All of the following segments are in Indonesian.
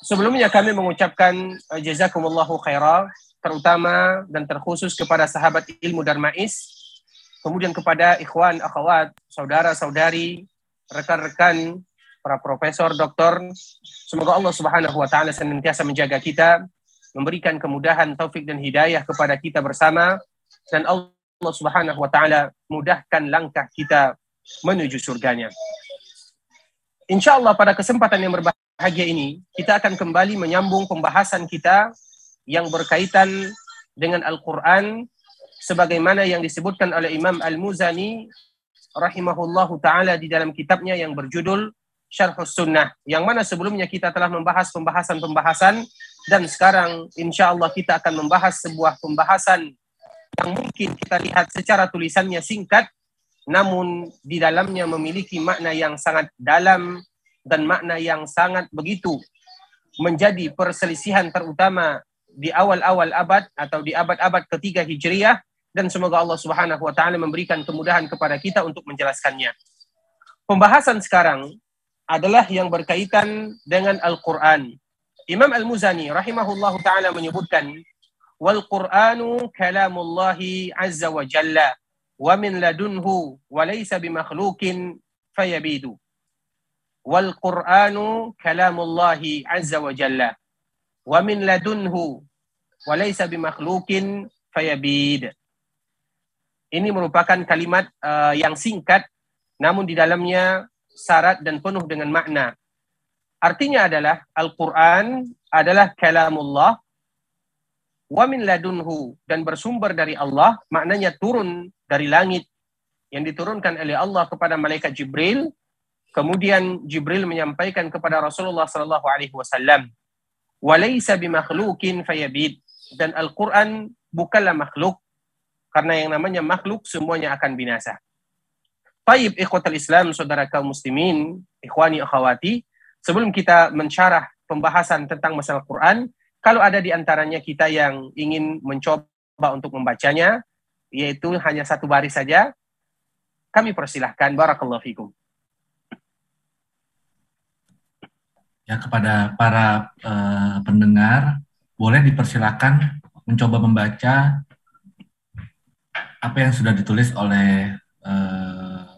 Sebelumnya kami mengucapkan jazakumullahu khairah terutama dan terkhusus kepada sahabat ilmu Darmais kemudian kepada ikhwan, akhwat, saudara-saudari, rekan-rekan, para profesor, doktor. Semoga Allah Subhanahu wa taala senantiasa menjaga kita, memberikan kemudahan, taufik dan hidayah kepada kita bersama dan Allah Subhanahu wa taala mudahkan langkah kita menuju surganya. Insya Allah pada kesempatan yang berbahagia bahagia ini, kita akan kembali menyambung pembahasan kita yang berkaitan dengan Al-Quran sebagaimana yang disebutkan oleh Imam Al-Muzani rahimahullahu taala di dalam kitabnya yang berjudul Syarhus Sunnah yang mana sebelumnya kita telah membahas pembahasan-pembahasan dan sekarang insya Allah kita akan membahas sebuah pembahasan yang mungkin kita lihat secara tulisannya singkat namun di dalamnya memiliki makna yang sangat dalam dan makna yang sangat begitu menjadi perselisihan terutama di awal-awal abad atau di abad-abad ketiga Hijriyah dan semoga Allah Subhanahu wa taala memberikan kemudahan kepada kita untuk menjelaskannya. Pembahasan sekarang adalah yang berkaitan dengan Al-Qur'an. Imam Al-Muzani rahimahullahu taala menyebutkan wal Qur'anu kalamullahi azza wa jalla wa min ladunhu wa laysa bimakhluqin fayabidu wal Qur'anu kalamullahi azza wa jalla wa min ladunhu wa laysa bimakhluqin fayabid. Ini merupakan kalimat uh, yang singkat namun di dalamnya syarat dan penuh dengan makna. Artinya adalah Al-Qur'an adalah kalamullah wa min ladunhu dan bersumber dari Allah, maknanya turun dari langit yang diturunkan oleh Allah kepada malaikat Jibril Kemudian Jibril menyampaikan kepada Rasulullah sallallahu alaihi wasallam, "Walaysa bimakhluqin fayabid." Dan Al-Qur'an bukanlah makhluk karena yang namanya makhluk semuanya akan binasa. Taib ikhwatul Islam, saudara kaum muslimin, ikhwani akhwati, sebelum kita mensyarah pembahasan tentang masalah Quran, kalau ada di antaranya kita yang ingin mencoba untuk membacanya, yaitu hanya satu baris saja, kami persilahkan. Barakallahu fikum. ya kepada para uh, pendengar boleh dipersilakan mencoba membaca apa yang sudah ditulis oleh uh,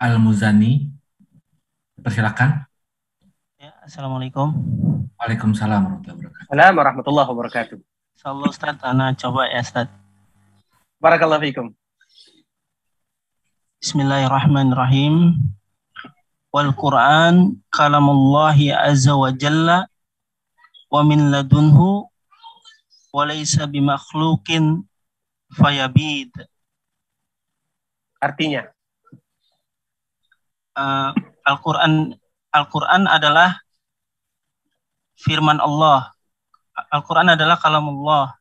Al Muzani. Persilakan. Ya, Assalamualaikum. Waalaikumsalam warahmatullahi warahmatullahi wabarakatuh. Insyaallah Ustaz, ana coba ya Ustaz. Barakallahu fiikum. Bismillahirrahmanirrahim. Wal Quran kalamullahi azza wa jalla wa min ladunhu wa laysa bimakhluqin fayabid. Artinya uh, Al-Qur'an Al-Qur'an adalah firman Allah. Al-Qur'an adalah kalamullah.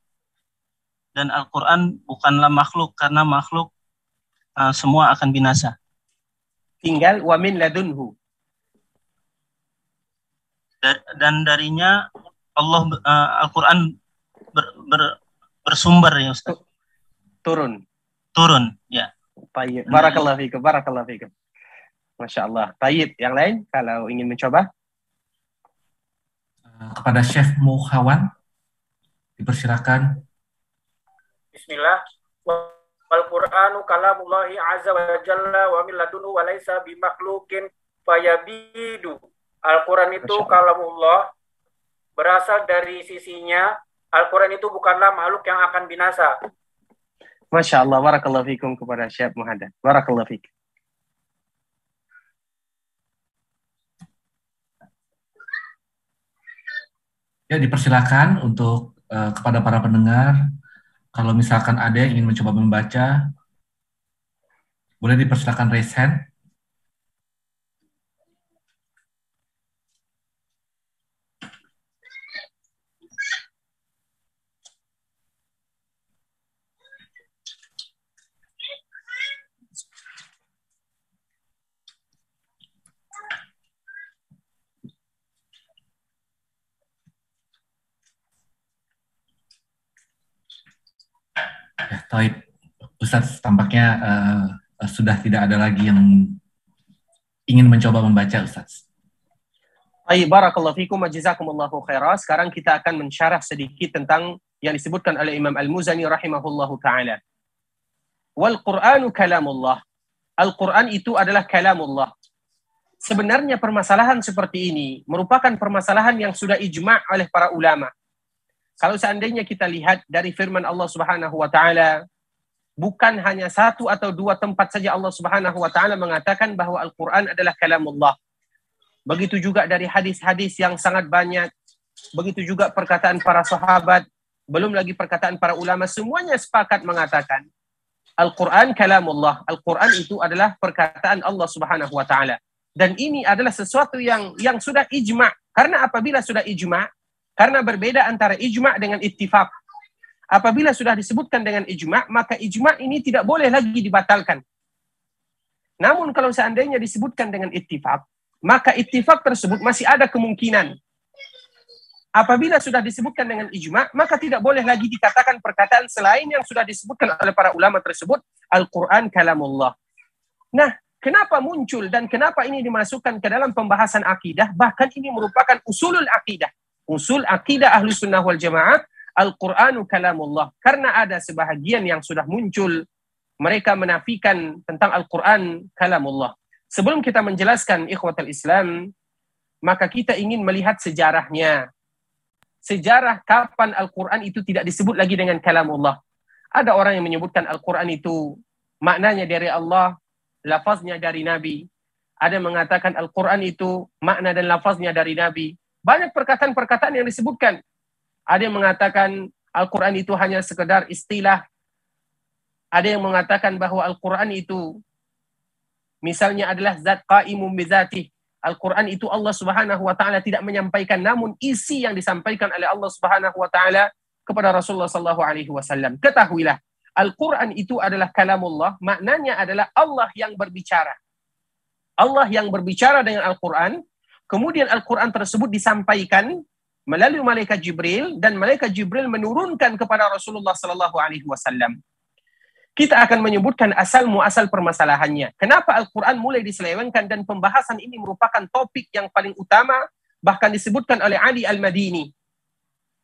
Dan Al-Qur'an bukanlah makhluk karena makhluk uh, semua akan binasa. Tinggal wamin ladunhu. Dan darinya Allah uh, Al-Quran ber, ber, bersumber ya Ustaz. Turun. Turun, ya. Tayyib. Barakallahu fikum, barakallahu fikum. Masya Allah. Tayyib. Yang lain kalau ingin mencoba? Kepada Chef Muhawan, dipersilakan. Bismillah. Al-Qur'anu kalamullahi azza wa jalla wa min ladunhu wa laisa bimakhluqin fayabidu. Al-Qur'an itu kalamullah berasal dari sisinya Al-Qur'an itu bukanlah makhluk yang akan binasa. Masya Allah, barakallahu fikum kepada Syekh Muhammad. Barakallahu fik. Ya, dipersilakan untuk uh, kepada para pendengar kalau misalkan ada yang ingin mencoba membaca, boleh dipersilakan raise hand. Taib, Ustaz tampaknya uh, sudah tidak ada lagi yang ingin mencoba membaca Ustaz. Baik, barakallahu fikum wa jazakumullahu khairah. Sekarang kita akan mensyarah sedikit tentang yang disebutkan oleh Imam Al-Muzani rahimahullahu taala. Wal Qur'anu kalamullah. Al-Quran itu adalah kalamullah. Sebenarnya permasalahan seperti ini merupakan permasalahan yang sudah ijma' oleh para ulama. Kalau seandainya kita lihat dari firman Allah Subhanahu wa taala, bukan hanya satu atau dua tempat saja Allah Subhanahu wa taala mengatakan bahwa Al-Qur'an adalah kalamullah. Begitu juga dari hadis-hadis yang sangat banyak, begitu juga perkataan para sahabat, belum lagi perkataan para ulama semuanya sepakat mengatakan Al-Quran kalamullah. Al-Quran itu adalah perkataan Allah Subhanahu wa taala. Dan ini adalah sesuatu yang yang sudah ijma. Karena apabila sudah ijma, karena berbeda antara ijma dengan ittifaq. Apabila sudah disebutkan dengan ijma, maka ijma ini tidak boleh lagi dibatalkan. Namun kalau seandainya disebutkan dengan ittifaq, maka ittifaq tersebut masih ada kemungkinan apabila sudah disebutkan dengan ijma, maka tidak boleh lagi dikatakan perkataan selain yang sudah disebutkan oleh para ulama tersebut, Al-Quran kalamullah. Nah, kenapa muncul dan kenapa ini dimasukkan ke dalam pembahasan akidah? Bahkan ini merupakan usulul akidah. Usul akidah ahlu sunnah wal jamaah, Al-Quranu kalamullah. Karena ada sebahagian yang sudah muncul, mereka menafikan tentang Al-Quran kalamullah. Sebelum kita menjelaskan ikhwatal Islam, maka kita ingin melihat sejarahnya sejarah kapan Al-Quran itu tidak disebut lagi dengan kalamullah. Ada orang yang menyebutkan Al-Quran itu maknanya dari Allah, lafaznya dari Nabi. Ada yang mengatakan Al-Quran itu makna dan lafaznya dari Nabi. Banyak perkataan-perkataan yang disebutkan. Ada yang mengatakan Al-Quran itu hanya sekedar istilah. Ada yang mengatakan bahwa Al-Quran itu misalnya adalah zat qaimum bizatih. Al-Quran itu Allah Subhanahu wa taala tidak menyampaikan namun isi yang disampaikan oleh Allah Subhanahu wa taala kepada Rasulullah sallallahu alaihi wasallam. Ketahuilah, Al-Quran itu adalah kalamullah, maknanya adalah Allah yang berbicara. Allah yang berbicara dengan Al-Quran, kemudian Al-Quran tersebut disampaikan melalui malaikat Jibril dan malaikat Jibril menurunkan kepada Rasulullah sallallahu alaihi wasallam kita akan menyebutkan asal muasal permasalahannya. Kenapa Al-Quran mulai diselewengkan dan pembahasan ini merupakan topik yang paling utama bahkan disebutkan oleh Ali Al-Madini.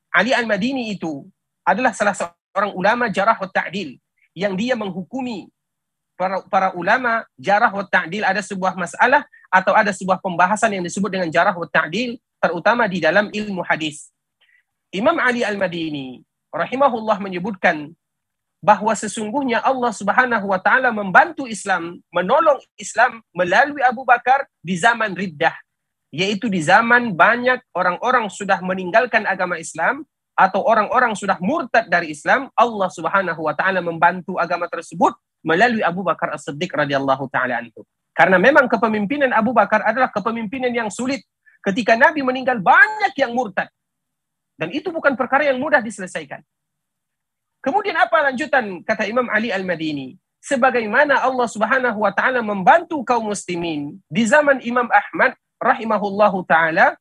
Ali Al-Madini itu adalah salah seorang ulama jarah wa ta'dil yang dia menghukumi para, para ulama jarah wa ta'dil ada sebuah masalah atau ada sebuah pembahasan yang disebut dengan jarah wa ta'dil terutama di dalam ilmu hadis. Imam Ali Al-Madini rahimahullah menyebutkan bahwa sesungguhnya Allah Subhanahu wa taala membantu Islam, menolong Islam melalui Abu Bakar di zaman riddah, yaitu di zaman banyak orang-orang sudah meninggalkan agama Islam atau orang-orang sudah murtad dari Islam, Allah Subhanahu wa taala membantu agama tersebut melalui Abu Bakar As-Siddiq radhiyallahu taala anhu. Karena memang kepemimpinan Abu Bakar adalah kepemimpinan yang sulit. Ketika Nabi meninggal banyak yang murtad. Dan itu bukan perkara yang mudah diselesaikan. Kemudian apa lanjutan kata Imam Ali Al-Madini? Sebagaimana Allah Subhanahu wa taala membantu kaum muslimin di zaman Imam Ahmad rahimahullahu taala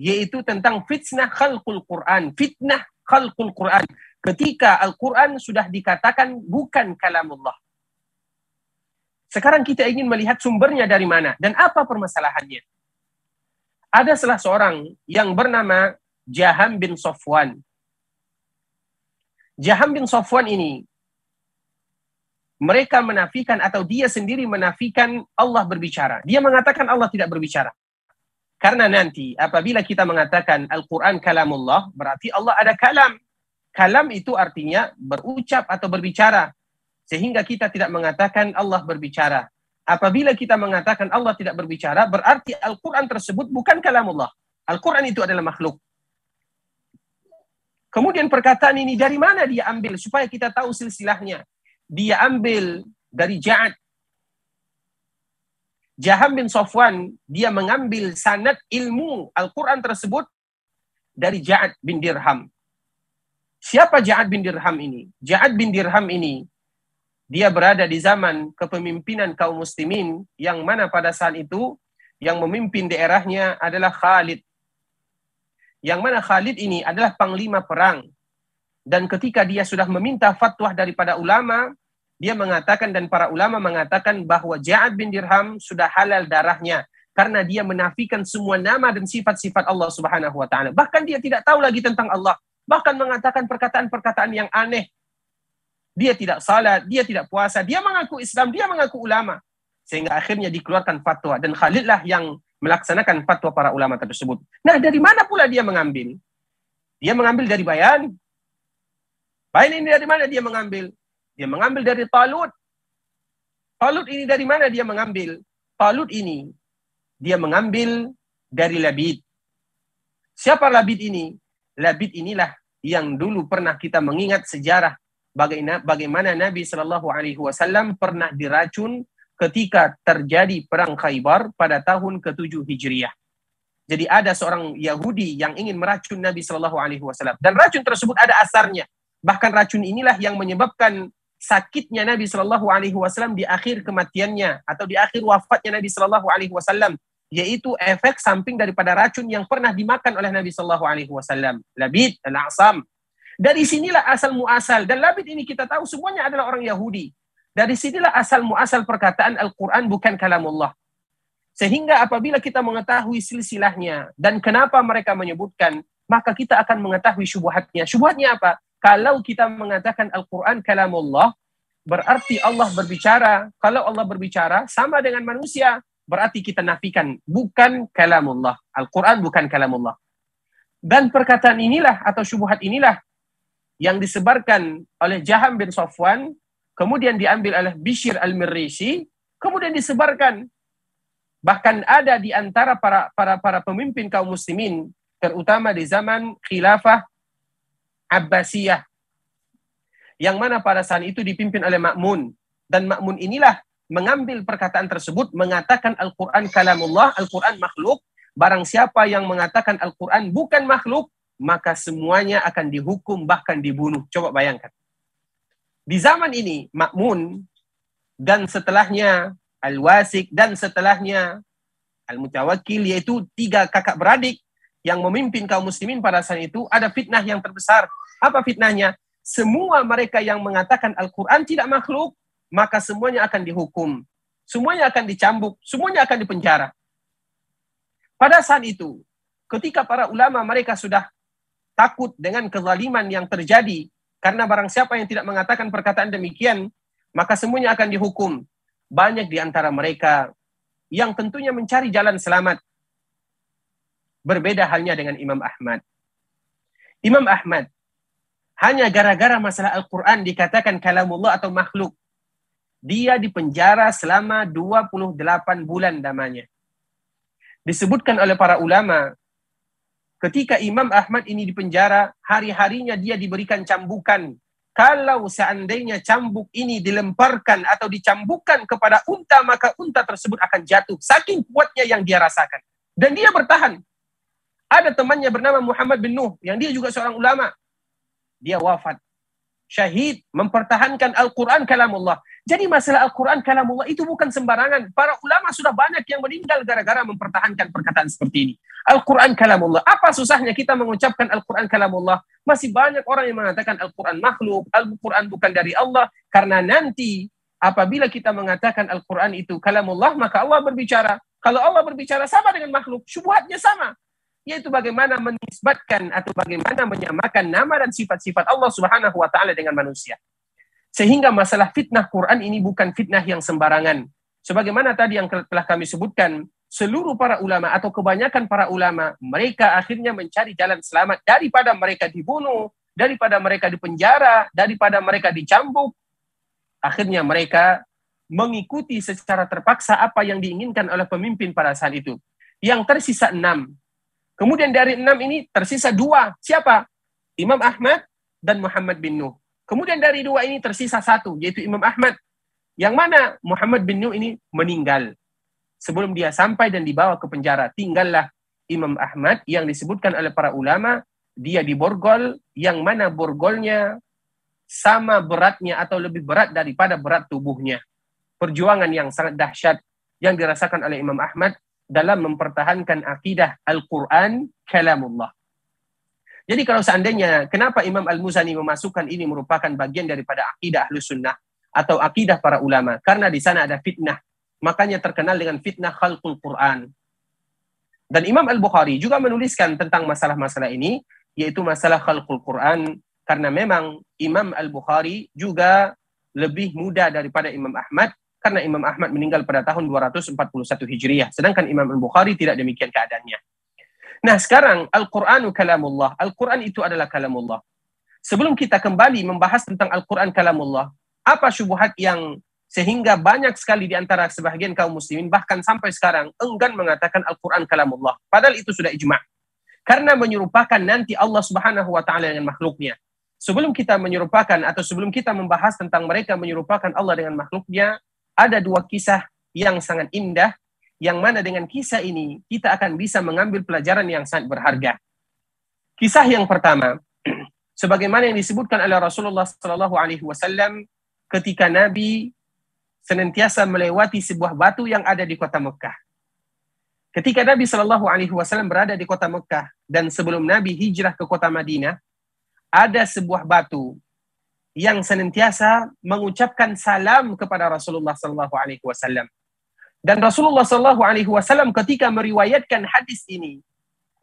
yaitu tentang fitnah khalqul Quran, fitnah khalqul Quran. Ketika Al-Quran sudah dikatakan bukan kalamullah. Sekarang kita ingin melihat sumbernya dari mana dan apa permasalahannya. Ada salah seorang yang bernama Jaham bin Sofwan Jaham bin Safwan ini mereka menafikan atau dia sendiri menafikan Allah berbicara. Dia mengatakan Allah tidak berbicara. Karena nanti apabila kita mengatakan Al-Quran kalamullah, berarti Allah ada kalam. Kalam itu artinya berucap atau berbicara. Sehingga kita tidak mengatakan Allah berbicara. Apabila kita mengatakan Allah tidak berbicara, berarti Al-Quran tersebut bukan kalamullah. Al-Quran itu adalah makhluk. Kemudian perkataan ini dari mana dia ambil supaya kita tahu silsilahnya. Dia ambil dari Ja'ad. Jaham bin Sofwan, dia mengambil sanad ilmu Al-Quran tersebut dari Ja'ad bin Dirham. Siapa Ja'ad bin Dirham ini? Ja'ad bin Dirham ini, dia berada di zaman kepemimpinan kaum muslimin yang mana pada saat itu yang memimpin daerahnya adalah Khalid yang mana Khalid ini adalah panglima perang. dan ketika dia sudah meminta fatwa daripada ulama, dia mengatakan dan para ulama mengatakan bahwa Ja'ad bin Dirham sudah halal darahnya karena dia menafikan semua nama dan sifat-sifat Allah Subhanahu wa taala. Bahkan dia tidak tahu lagi tentang Allah, bahkan mengatakan perkataan-perkataan yang aneh. Dia tidak salat, dia tidak puasa, dia mengaku Islam, dia mengaku ulama. Sehingga akhirnya dikeluarkan fatwa dan Khalidlah yang melaksanakan fatwa para ulama tersebut. Nah, dari mana pula dia mengambil? Dia mengambil dari bayan. Bayan ini dari mana dia mengambil? Dia mengambil dari Talut. Talut ini dari mana dia mengambil? Talut ini dia mengambil dari Labid. Siapa Labid ini? Labid inilah yang dulu pernah kita mengingat sejarah bagaimana Nabi Shallallahu Alaihi Wasallam pernah diracun ketika terjadi perang Khaybar pada tahun ke-7 Hijriah. Jadi ada seorang Yahudi yang ingin meracun Nabi Shallallahu Alaihi Wasallam dan racun tersebut ada asarnya. Bahkan racun inilah yang menyebabkan sakitnya Nabi Shallallahu Alaihi Wasallam di akhir kematiannya atau di akhir wafatnya Nabi Shallallahu Alaihi Wasallam yaitu efek samping daripada racun yang pernah dimakan oleh Nabi Shallallahu Alaihi Wasallam labid dan asam dari sinilah asal muasal dan labid ini kita tahu semuanya adalah orang Yahudi dari sinilah asal muasal perkataan Al-Quran bukan kalamullah sehingga apabila kita mengetahui silsilahnya dan kenapa mereka menyebutkan maka kita akan mengetahui syubhatnya syubhatnya apa kalau kita mengatakan Al-Quran kalamullah, berarti Allah berbicara. Kalau Allah berbicara sama dengan manusia, berarti kita nafikan bukan kalamullah. Al-Quran bukan kalamullah. Dan perkataan inilah atau syubhat inilah yang disebarkan oleh Jaham bin Safwan, kemudian diambil oleh Bishir al-Mirrisi, kemudian disebarkan. Bahkan ada di antara para para para pemimpin kaum muslimin, terutama di zaman khilafah Abbasiyah yang mana pada saat itu dipimpin oleh Makmun dan Makmun inilah mengambil perkataan tersebut mengatakan Al-Qur'an kalamullah, Al-Qur'an makhluk. Barang siapa yang mengatakan Al-Qur'an bukan makhluk, maka semuanya akan dihukum bahkan dibunuh. Coba bayangkan. Di zaman ini Makmun dan setelahnya Al-Wasik dan setelahnya Al-Mutawakkil yaitu tiga kakak beradik yang memimpin kaum muslimin pada saat itu ada fitnah yang terbesar apa fitnahnya? Semua mereka yang mengatakan Al-Quran tidak makhluk, maka semuanya akan dihukum. Semuanya akan dicambuk, semuanya akan dipenjara. Pada saat itu, ketika para ulama mereka sudah takut dengan kezaliman yang terjadi, karena barang siapa yang tidak mengatakan perkataan demikian, maka semuanya akan dihukum. Banyak di antara mereka yang tentunya mencari jalan selamat. Berbeda halnya dengan Imam Ahmad. Imam Ahmad hanya gara-gara masalah Al-Quran dikatakan kalamullah atau makhluk. Dia dipenjara selama 28 bulan namanya. Disebutkan oleh para ulama, ketika Imam Ahmad ini dipenjara, hari-harinya dia diberikan cambukan. Kalau seandainya cambuk ini dilemparkan atau dicambukkan kepada unta, maka unta tersebut akan jatuh. Saking kuatnya yang dia rasakan. Dan dia bertahan. Ada temannya bernama Muhammad bin Nuh, yang dia juga seorang ulama dia wafat. Syahid mempertahankan Al-Quran kalamullah. Jadi masalah Al-Quran kalamullah itu bukan sembarangan. Para ulama sudah banyak yang meninggal gara-gara mempertahankan perkataan seperti ini. Al-Quran kalamullah. Apa susahnya kita mengucapkan Al-Quran kalamullah? Masih banyak orang yang mengatakan Al-Quran makhluk, Al-Quran bukan dari Allah. Karena nanti apabila kita mengatakan Al-Quran itu kalamullah, maka Allah berbicara. Kalau Allah berbicara sama dengan makhluk, syubhatnya sama yaitu bagaimana menisbatkan atau bagaimana menyamakan nama dan sifat-sifat Allah Subhanahu wa taala dengan manusia. Sehingga masalah fitnah Quran ini bukan fitnah yang sembarangan. Sebagaimana tadi yang telah kami sebutkan, seluruh para ulama atau kebanyakan para ulama, mereka akhirnya mencari jalan selamat daripada mereka dibunuh, daripada mereka dipenjara, daripada mereka dicambuk. Akhirnya mereka mengikuti secara terpaksa apa yang diinginkan oleh pemimpin pada saat itu. Yang tersisa enam, Kemudian dari enam ini tersisa dua. Siapa? Imam Ahmad dan Muhammad bin Nuh. Kemudian dari dua ini tersisa satu, yaitu Imam Ahmad. Yang mana Muhammad bin Nuh ini meninggal. Sebelum dia sampai dan dibawa ke penjara, tinggallah Imam Ahmad yang disebutkan oleh para ulama, dia di borgol, yang mana borgolnya sama beratnya atau lebih berat daripada berat tubuhnya. Perjuangan yang sangat dahsyat yang dirasakan oleh Imam Ahmad dalam mempertahankan akidah Al-Quran kalamullah. Jadi kalau seandainya kenapa Imam Al-Muzani memasukkan ini merupakan bagian daripada akidah Ahlus Sunnah atau akidah para ulama karena di sana ada fitnah. Makanya terkenal dengan fitnah khalqul Quran. Dan Imam Al-Bukhari juga menuliskan tentang masalah-masalah ini yaitu masalah khalqul Quran karena memang Imam Al-Bukhari juga lebih muda daripada Imam Ahmad karena Imam Ahmad meninggal pada tahun 241 Hijriah. Sedangkan Imam Al-Bukhari tidak demikian keadaannya. Nah sekarang Al-Quranu kalamullah. Al-Quran itu adalah kalamullah. Sebelum kita kembali membahas tentang Al-Quran kalamullah, apa syubhat yang sehingga banyak sekali di antara sebahagian kaum muslimin bahkan sampai sekarang enggan mengatakan Al-Quran kalamullah. Padahal itu sudah ijma'. Karena menyerupakan nanti Allah Subhanahu wa taala dengan makhluknya. Sebelum kita menyerupakan atau sebelum kita membahas tentang mereka menyerupakan Allah dengan makhluknya, ada dua kisah yang sangat indah yang mana dengan kisah ini kita akan bisa mengambil pelajaran yang sangat berharga. Kisah yang pertama, sebagaimana yang disebutkan oleh Rasulullah Sallallahu Alaihi Wasallam ketika Nabi senantiasa melewati sebuah batu yang ada di kota Mekah. Ketika Nabi Shallallahu Alaihi Wasallam berada di kota Mekah dan sebelum Nabi hijrah ke kota Madinah, ada sebuah batu yang senantiasa mengucapkan salam kepada Rasulullah Sallallahu Alaihi Wasallam. Dan Rasulullah Sallallahu Alaihi Wasallam ketika meriwayatkan hadis ini,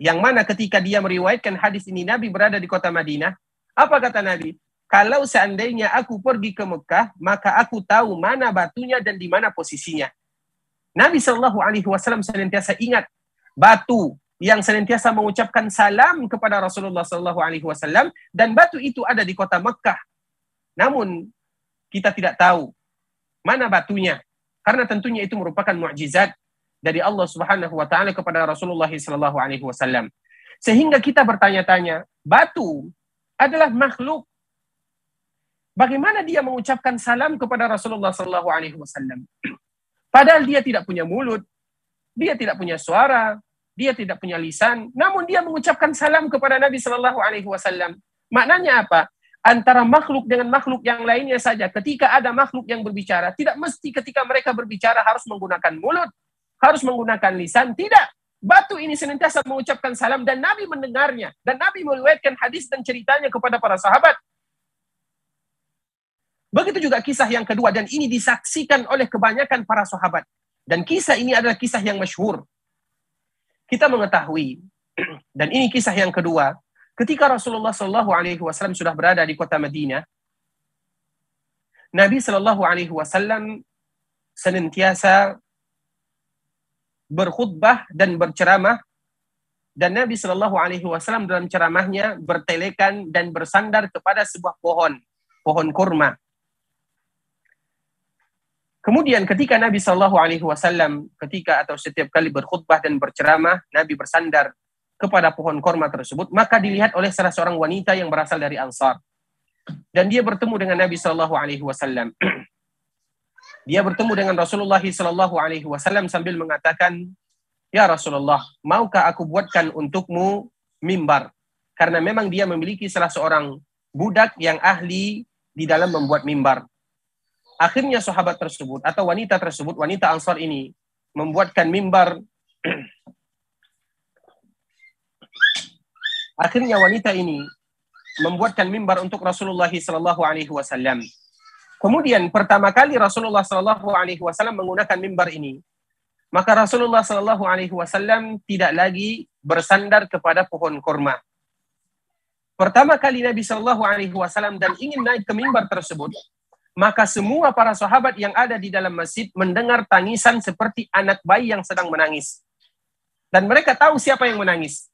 yang mana ketika dia meriwayatkan hadis ini, Nabi berada di kota Madinah. Apa kata Nabi? Kalau seandainya aku pergi ke Mekah, maka aku tahu mana batunya dan di mana posisinya. Nabi Shallallahu Alaihi Wasallam senantiasa ingat batu yang senantiasa mengucapkan salam kepada Rasulullah Shallallahu Alaihi Wasallam dan batu itu ada di kota Mekah namun kita tidak tahu mana batunya karena tentunya itu merupakan mukjizat dari Allah Subhanahu wa taala kepada Rasulullah sallallahu alaihi wasallam. Sehingga kita bertanya-tanya, batu adalah makhluk. Bagaimana dia mengucapkan salam kepada Rasulullah sallallahu alaihi wasallam? Padahal dia tidak punya mulut, dia tidak punya suara, dia tidak punya lisan, namun dia mengucapkan salam kepada Nabi sallallahu alaihi wasallam. Maknanya apa? Antara makhluk dengan makhluk yang lainnya saja. Ketika ada makhluk yang berbicara, tidak mesti ketika mereka berbicara harus menggunakan mulut, harus menggunakan lisan. Tidak. Batu ini senantiasa mengucapkan salam dan Nabi mendengarnya. Dan Nabi meriwayatkan hadis dan ceritanya kepada para sahabat. Begitu juga kisah yang kedua dan ini disaksikan oleh kebanyakan para sahabat. Dan kisah ini adalah kisah yang masyhur. Kita mengetahui dan ini kisah yang kedua Ketika Rasulullah Shallallahu Alaihi Wasallam sudah berada di kota Madinah, Nabi Shallallahu Alaihi Wasallam senantiasa berkhutbah dan berceramah dan Nabi Shallallahu Alaihi Wasallam dalam ceramahnya bertelekan dan bersandar kepada sebuah pohon, pohon kurma. Kemudian ketika Nabi Shallallahu Alaihi Wasallam ketika atau setiap kali berkhutbah dan berceramah, Nabi bersandar kepada pohon korma tersebut, maka dilihat oleh salah seorang wanita yang berasal dari Ansar. Dan dia bertemu dengan Nabi Shallallahu Alaihi Wasallam. dia bertemu dengan Rasulullah Shallallahu Alaihi Wasallam sambil mengatakan, Ya Rasulullah, maukah aku buatkan untukmu mimbar? Karena memang dia memiliki salah seorang budak yang ahli di dalam membuat mimbar. Akhirnya sahabat tersebut atau wanita tersebut, wanita Ansar ini membuatkan mimbar Akhirnya wanita ini membuatkan mimbar untuk Rasulullah Sallallahu Alaihi Wasallam. Kemudian pertama kali Rasulullah Sallallahu Alaihi Wasallam menggunakan mimbar ini, maka Rasulullah Sallallahu Alaihi Wasallam tidak lagi bersandar kepada pohon kurma. Pertama kali Nabi Sallallahu Alaihi Wasallam dan ingin naik ke mimbar tersebut, maka semua para sahabat yang ada di dalam masjid mendengar tangisan seperti anak bayi yang sedang menangis. Dan mereka tahu siapa yang menangis.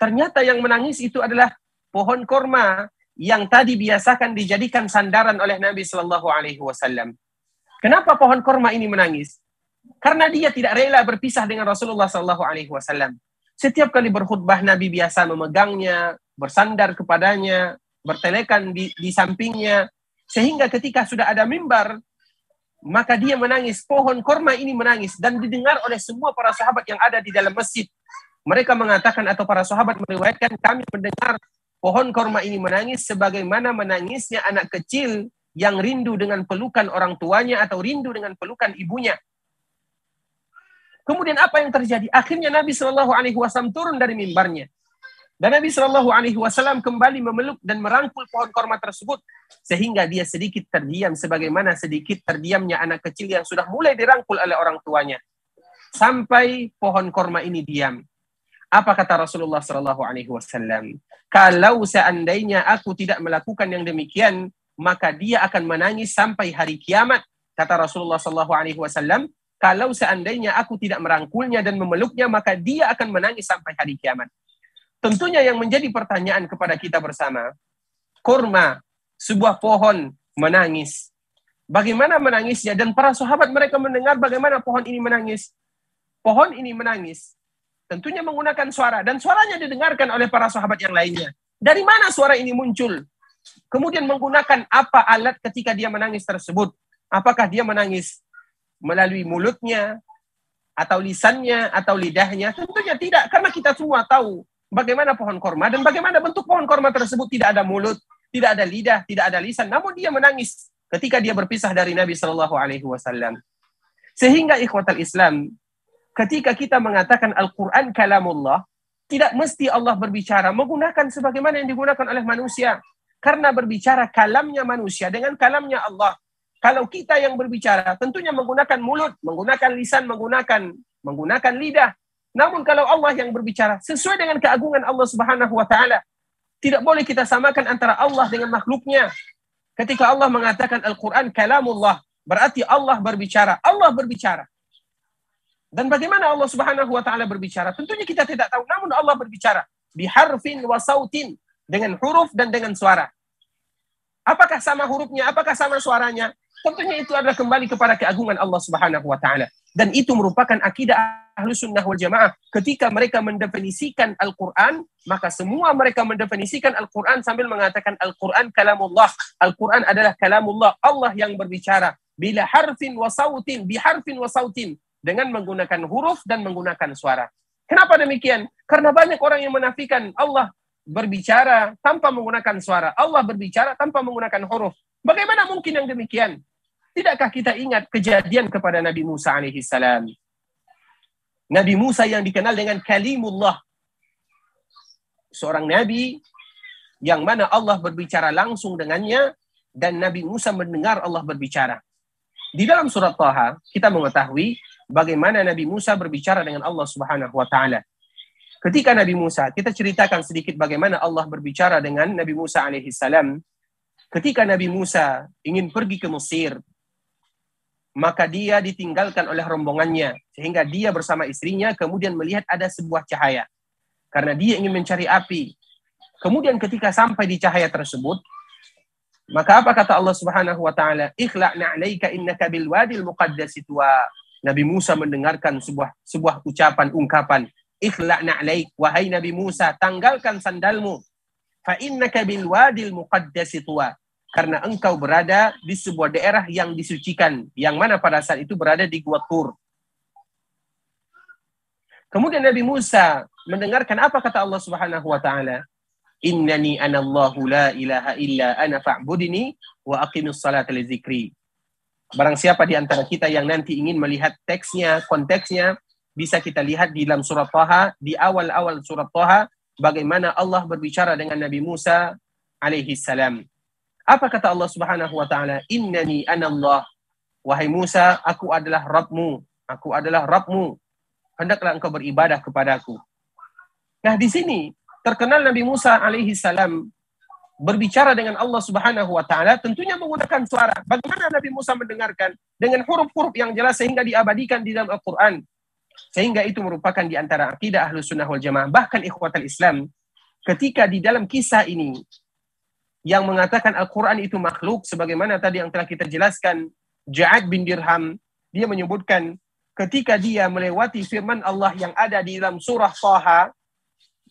Ternyata yang menangis itu adalah pohon korma yang tadi biasakan dijadikan sandaran oleh Nabi Shallallahu Alaihi Wasallam. Kenapa pohon korma ini menangis? Karena dia tidak rela berpisah dengan Rasulullah Shallallahu Alaihi Wasallam. Setiap kali berkhutbah Nabi biasa memegangnya, bersandar kepadanya, bertelekan di, di sampingnya, sehingga ketika sudah ada mimbar, maka dia menangis. Pohon korma ini menangis dan didengar oleh semua para sahabat yang ada di dalam masjid. Mereka mengatakan atau para sahabat meriwayatkan kami mendengar pohon korma ini menangis sebagaimana menangisnya anak kecil yang rindu dengan pelukan orang tuanya atau rindu dengan pelukan ibunya. Kemudian apa yang terjadi? Akhirnya Nabi Shallallahu Alaihi Wasallam turun dari mimbarnya. Dan Nabi Shallallahu Alaihi Wasallam kembali memeluk dan merangkul pohon korma tersebut sehingga dia sedikit terdiam sebagaimana sedikit terdiamnya anak kecil yang sudah mulai dirangkul oleh orang tuanya sampai pohon korma ini diam. Apa kata Rasulullah Shallallahu Alaihi Wasallam? Kalau seandainya aku tidak melakukan yang demikian, maka dia akan menangis sampai hari kiamat. Kata Rasulullah Shallallahu Alaihi Wasallam, kalau seandainya aku tidak merangkulnya dan memeluknya, maka dia akan menangis sampai hari kiamat. Tentunya yang menjadi pertanyaan kepada kita bersama, kurma, sebuah pohon menangis. Bagaimana menangisnya? Dan para sahabat mereka mendengar bagaimana pohon ini menangis. Pohon ini menangis. Tentunya menggunakan suara. Dan suaranya didengarkan oleh para sahabat yang lainnya. Dari mana suara ini muncul? Kemudian menggunakan apa alat ketika dia menangis tersebut? Apakah dia menangis melalui mulutnya, atau lisannya, atau lidahnya? Tentunya tidak, karena kita semua tahu bagaimana pohon korma dan bagaimana bentuk pohon korma tersebut tidak ada mulut, tidak ada lidah, tidak ada lisan, namun dia menangis ketika dia berpisah dari Nabi Shallallahu Alaihi Wasallam. Sehingga ikhwatal Islam, ketika kita mengatakan Al-Quran kalamullah, tidak mesti Allah berbicara menggunakan sebagaimana yang digunakan oleh manusia. Karena berbicara kalamnya manusia dengan kalamnya Allah. Kalau kita yang berbicara, tentunya menggunakan mulut, menggunakan lisan, menggunakan menggunakan lidah. Namun kalau Allah yang berbicara sesuai dengan keagungan Allah Subhanahu wa taala, tidak boleh kita samakan antara Allah dengan makhluknya. Ketika Allah mengatakan Al-Qur'an kalamullah, berarti Allah berbicara. Allah berbicara. Dan bagaimana Allah Subhanahu wa taala berbicara? Tentunya kita tidak tahu, namun Allah berbicara biharfin wa sautin dengan huruf dan dengan suara. Apakah sama hurufnya? Apakah sama suaranya? Tentunya itu adalah kembali kepada keagungan Allah Subhanahu wa taala. Dan itu merupakan akidah ahlu sunnah wal jamaah. Ketika mereka mendefinisikan Al-Quran, maka semua mereka mendefinisikan Al-Quran sambil mengatakan Al-Quran kalamullah. Al-Quran adalah kalamullah. Allah yang berbicara. Bila harfin wa sautin, biharfin wa sautin. Dengan menggunakan huruf dan menggunakan suara. Kenapa demikian? Karena banyak orang yang menafikan Allah berbicara tanpa menggunakan suara. Allah berbicara tanpa menggunakan huruf. Bagaimana mungkin yang demikian? Tidakkah kita ingat kejadian kepada Nabi Musa alaihi salam? Nabi Musa yang dikenal dengan kalimullah. Seorang nabi yang mana Allah berbicara langsung dengannya dan Nabi Musa mendengar Allah berbicara. Di dalam surat Taha kita mengetahui bagaimana Nabi Musa berbicara dengan Allah Subhanahu wa taala. Ketika Nabi Musa, kita ceritakan sedikit bagaimana Allah berbicara dengan Nabi Musa alaihi salam. Ketika Nabi Musa ingin pergi ke Mesir, maka dia ditinggalkan oleh rombongannya sehingga dia bersama istrinya kemudian melihat ada sebuah cahaya karena dia ingin mencari api kemudian ketika sampai di cahaya tersebut maka apa kata Allah Subhanahu wa taala ikhla'na 'alaika innaka bil wadil muqaddas tuwa Nabi Musa mendengarkan sebuah sebuah ucapan ungkapan ikhla'na 'alaik wahai Nabi Musa tanggalkan sandalmu fa innaka bil wadil muqaddas tuwa karena engkau berada di sebuah daerah yang disucikan, yang mana pada saat itu berada di Gua Tur. Kemudian Nabi Musa mendengarkan apa kata Allah Subhanahu wa taala? Innani anallahu la ilaha illa ana fa'budini wa aqimus salata li. Barang siapa di antara kita yang nanti ingin melihat teksnya, konteksnya, bisa kita lihat di dalam surat Taha, di awal-awal surat Taha, bagaimana Allah berbicara dengan Nabi Musa alaihi salam. Apa kata Allah Subhanahu wa taala? Innani anallah. Wahai Musa, aku adalah Rabbmu. Aku adalah Rabbmu. Hendaklah engkau beribadah kepadaku. Nah, di sini terkenal Nabi Musa alaihi salam berbicara dengan Allah Subhanahu wa taala tentunya menggunakan suara. Bagaimana Nabi Musa mendengarkan dengan huruf-huruf yang jelas sehingga diabadikan di dalam Al-Qur'an. Sehingga itu merupakan di antara akidah Ahlus Sunnah wal Jamaah bahkan ikhwatal Islam ketika di dalam kisah ini yang mengatakan Al-Quran itu makhluk, sebagaimana tadi yang telah kita jelaskan, Ja'ad bin Dirham, dia menyebutkan ketika dia melewati firman Allah yang ada di dalam surah Taha,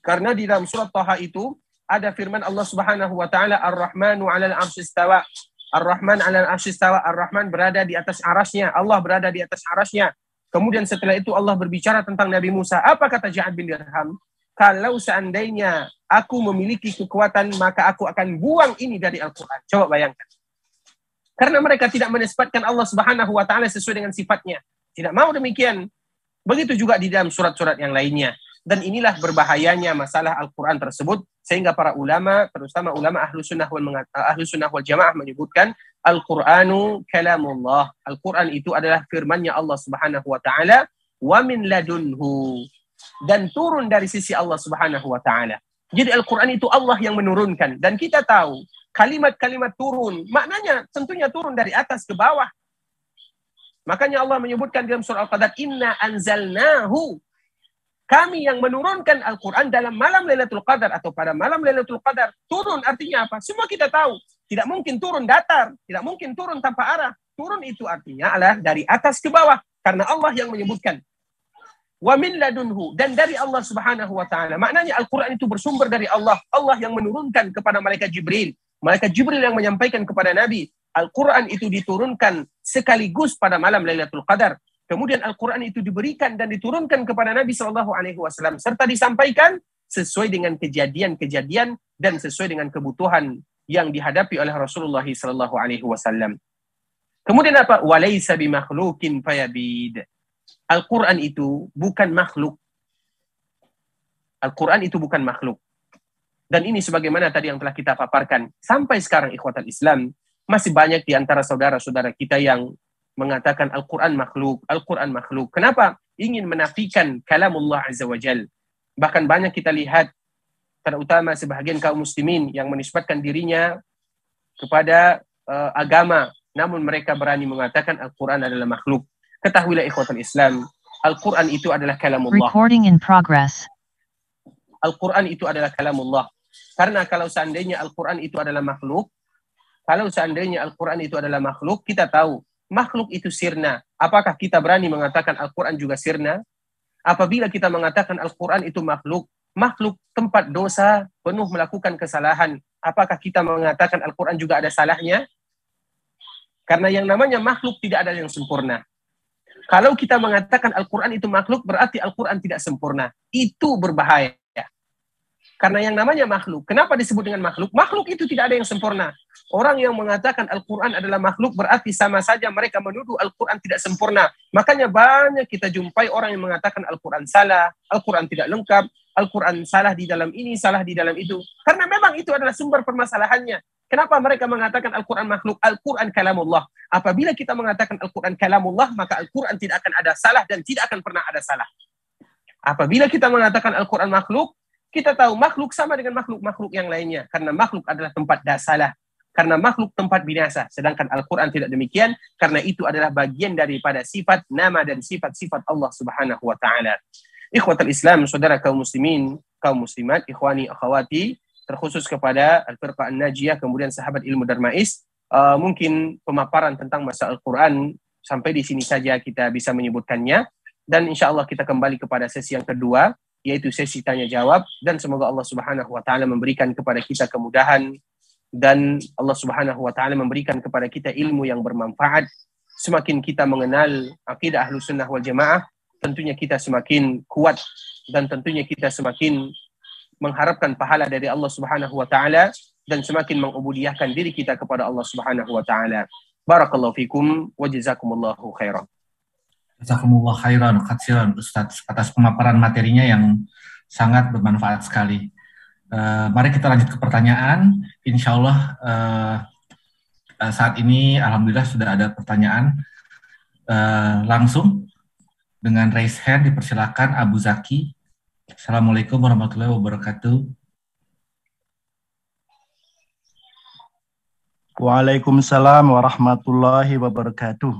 karena di dalam surah Taha itu ada firman Allah Subhanahu wa taala Ar-Rahmanu 'alal 'arsy istawa. Ar-Rahman 'alal 'arsy istawa. Ar-Rahman berada di atas arasnya, Allah berada di atas arasnya. Kemudian setelah itu Allah berbicara tentang Nabi Musa. Apa kata Ja'ad bin Dirham? Kalau seandainya aku memiliki kekuatan, maka aku akan buang ini dari Al-Quran. Coba bayangkan. Karena mereka tidak menisbatkan Allah Subhanahu wa taala sesuai dengan sifatnya. Tidak mau demikian. Begitu juga di dalam surat-surat yang lainnya. Dan inilah berbahayanya masalah Al-Quran tersebut sehingga para ulama, terutama ulama ahlu sunnah wal, ahlu sunnah wal jamaah menyebutkan Al-Quranu kalamullah. Al-Quran itu adalah firmannya Allah Subhanahu wa taala wa min ladunhu dan turun dari sisi Allah Subhanahu wa taala. Jadi Al-Quran itu Allah yang menurunkan dan kita tahu kalimat-kalimat turun maknanya tentunya turun dari atas ke bawah. Makanya Allah menyebutkan dalam surah Al-Qadar inna anzalnahu kami yang menurunkan Al-Quran dalam malam Lailatul Qadar atau pada malam Lailatul Qadar. Turun artinya apa? Semua kita tahu. Tidak mungkin turun datar. Tidak mungkin turun tanpa arah. Turun itu artinya adalah dari atas ke bawah. Karena Allah yang menyebutkan. Wa min ladunhu. Dan dari Allah subhanahu wa ta'ala. Maknanya Al-Quran itu bersumber dari Allah. Allah yang menurunkan kepada malaikat Jibril. Malaikat Jibril yang menyampaikan kepada Nabi. Al-Quran itu diturunkan sekaligus pada malam Lailatul Qadar. Kemudian Al-Quran itu diberikan dan diturunkan kepada Nabi Shallallahu Alaihi Wasallam serta disampaikan sesuai dengan kejadian-kejadian dan sesuai dengan kebutuhan yang dihadapi oleh Rasulullah Shallallahu Alaihi Wasallam. Kemudian apa? Walaysa bimakhlukin fayabid. Al-Quran itu bukan makhluk. Al-Quran itu bukan makhluk. Dan ini sebagaimana tadi yang telah kita paparkan. Sampai sekarang ikhwatal Islam, masih banyak di antara saudara-saudara kita yang mengatakan Al-Quran makhluk, Al-Quran makhluk. Kenapa? Ingin menafikan kalamullah Azza wa Jal. Bahkan banyak kita lihat, terutama sebahagian kaum muslimin yang menisbatkan dirinya kepada uh, agama, namun mereka berani mengatakan Al-Quran adalah makhluk. Ketahuilah ikhwatul Islam, Al-Quran itu adalah kalamullah. Recording in progress. Al-Quran itu adalah kalamullah. Karena kalau seandainya Al-Quran itu adalah makhluk, kalau seandainya Al-Quran itu adalah makhluk, kita tahu makhluk itu sirna. Apakah kita berani mengatakan Al-Quran juga sirna? Apabila kita mengatakan Al-Quran itu makhluk, makhluk tempat dosa, penuh melakukan kesalahan. Apakah kita mengatakan Al-Quran juga ada salahnya? Karena yang namanya makhluk tidak ada yang sempurna. Kalau kita mengatakan Al-Quran itu makhluk, berarti Al-Quran tidak sempurna. Itu berbahaya. Karena yang namanya makhluk, kenapa disebut dengan makhluk? Makhluk itu tidak ada yang sempurna. Orang yang mengatakan Al-Quran adalah makhluk berarti sama saja mereka menuduh Al-Quran tidak sempurna. Makanya banyak kita jumpai orang yang mengatakan Al-Quran salah, Al-Quran tidak lengkap, Al-Quran salah di dalam ini, salah di dalam itu. Karena memang itu adalah sumber permasalahannya. Kenapa mereka mengatakan Al-Quran makhluk? Al-Quran kalamullah. Apabila kita mengatakan Al-Quran kalamullah, maka Al-Quran tidak akan ada salah dan tidak akan pernah ada salah. Apabila kita mengatakan Al-Quran makhluk, kita tahu makhluk sama dengan makhluk-makhluk yang lainnya. Karena makhluk adalah tempat dasalah. Karena makhluk tempat binasa. Sedangkan Al-Quran tidak demikian. Karena itu adalah bagian daripada sifat, nama dan sifat-sifat Allah subhanahu wa ta'ala. Ikhwatul Islam, saudara kaum muslimin, kaum muslimat, ikhwani, akhwati, terkhusus kepada Al-Firqa An-Najiyah, kemudian sahabat ilmu Darmais, uh, mungkin pemaparan tentang masa Al-Quran sampai di sini saja kita bisa menyebutkannya. Dan insya Allah kita kembali kepada sesi yang kedua, yaitu sesi tanya jawab dan semoga Allah Subhanahu wa taala memberikan kepada kita kemudahan dan Allah Subhanahu wa taala memberikan kepada kita ilmu yang bermanfaat. Semakin kita mengenal akidah Ahlus Sunnah wal Jamaah, tentunya kita semakin kuat dan tentunya kita semakin mengharapkan pahala dari Allah Subhanahu wa taala dan semakin mengubudiyahkan diri kita kepada Allah Subhanahu wa taala. Barakallahu fikum wa jazakumullahu khairan. Jazakumullah khairan katsiran Ustaz atas pemaparan materinya yang sangat bermanfaat sekali. Uh, mari kita lanjut ke pertanyaan. Insya Allah uh, uh, saat ini Alhamdulillah sudah ada pertanyaan uh, langsung dengan raise hand dipersilakan Abu Zaki. Assalamualaikum warahmatullahi wabarakatuh. Waalaikumsalam warahmatullahi wabarakatuh.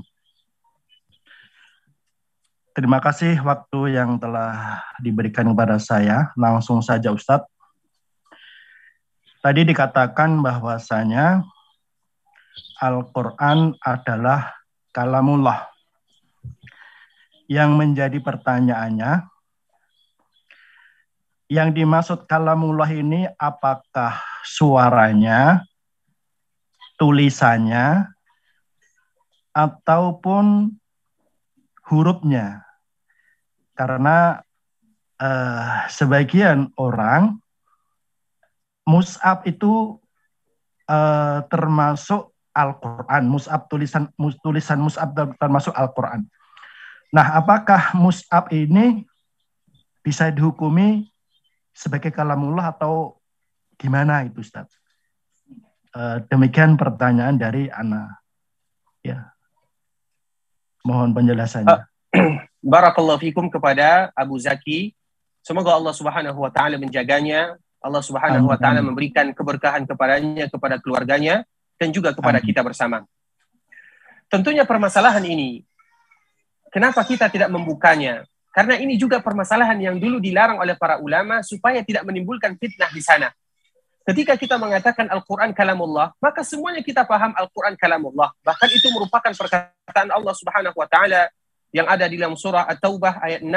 Terima kasih waktu yang telah diberikan kepada saya. Langsung saja Ustadz. Tadi dikatakan bahwasanya Al-Quran adalah kalamullah. Yang menjadi pertanyaannya, yang dimaksud kalamullah ini apakah suaranya, tulisannya, ataupun hurufnya. Karena uh, sebagian orang mus'ab itu uh, termasuk Al-Quran. Mus'ab tulisan mus, tulisan mus'ab termasuk Al-Quran. Nah, apakah mus'ab ini bisa dihukumi sebagai kalamullah atau gimana itu Ustaz? Uh, demikian pertanyaan dari Ana. Ya. Mohon penjelasannya. Barakallahu fikum kepada Abu Zaki. Semoga Allah Subhanahu wa taala menjaganya, Allah Subhanahu wa taala memberikan keberkahan kepadanya, kepada keluarganya dan juga kepada Amin. kita bersama. Tentunya permasalahan ini kenapa kita tidak membukanya? Karena ini juga permasalahan yang dulu dilarang oleh para ulama supaya tidak menimbulkan fitnah di sana. Ketika kita mengatakan Al-Quran kalamullah, maka semuanya kita paham Al-Quran kalamullah. Bahkan itu merupakan perkataan Allah Subhanahu wa taala yang ada di dalam surah At-Taubah ayat 6.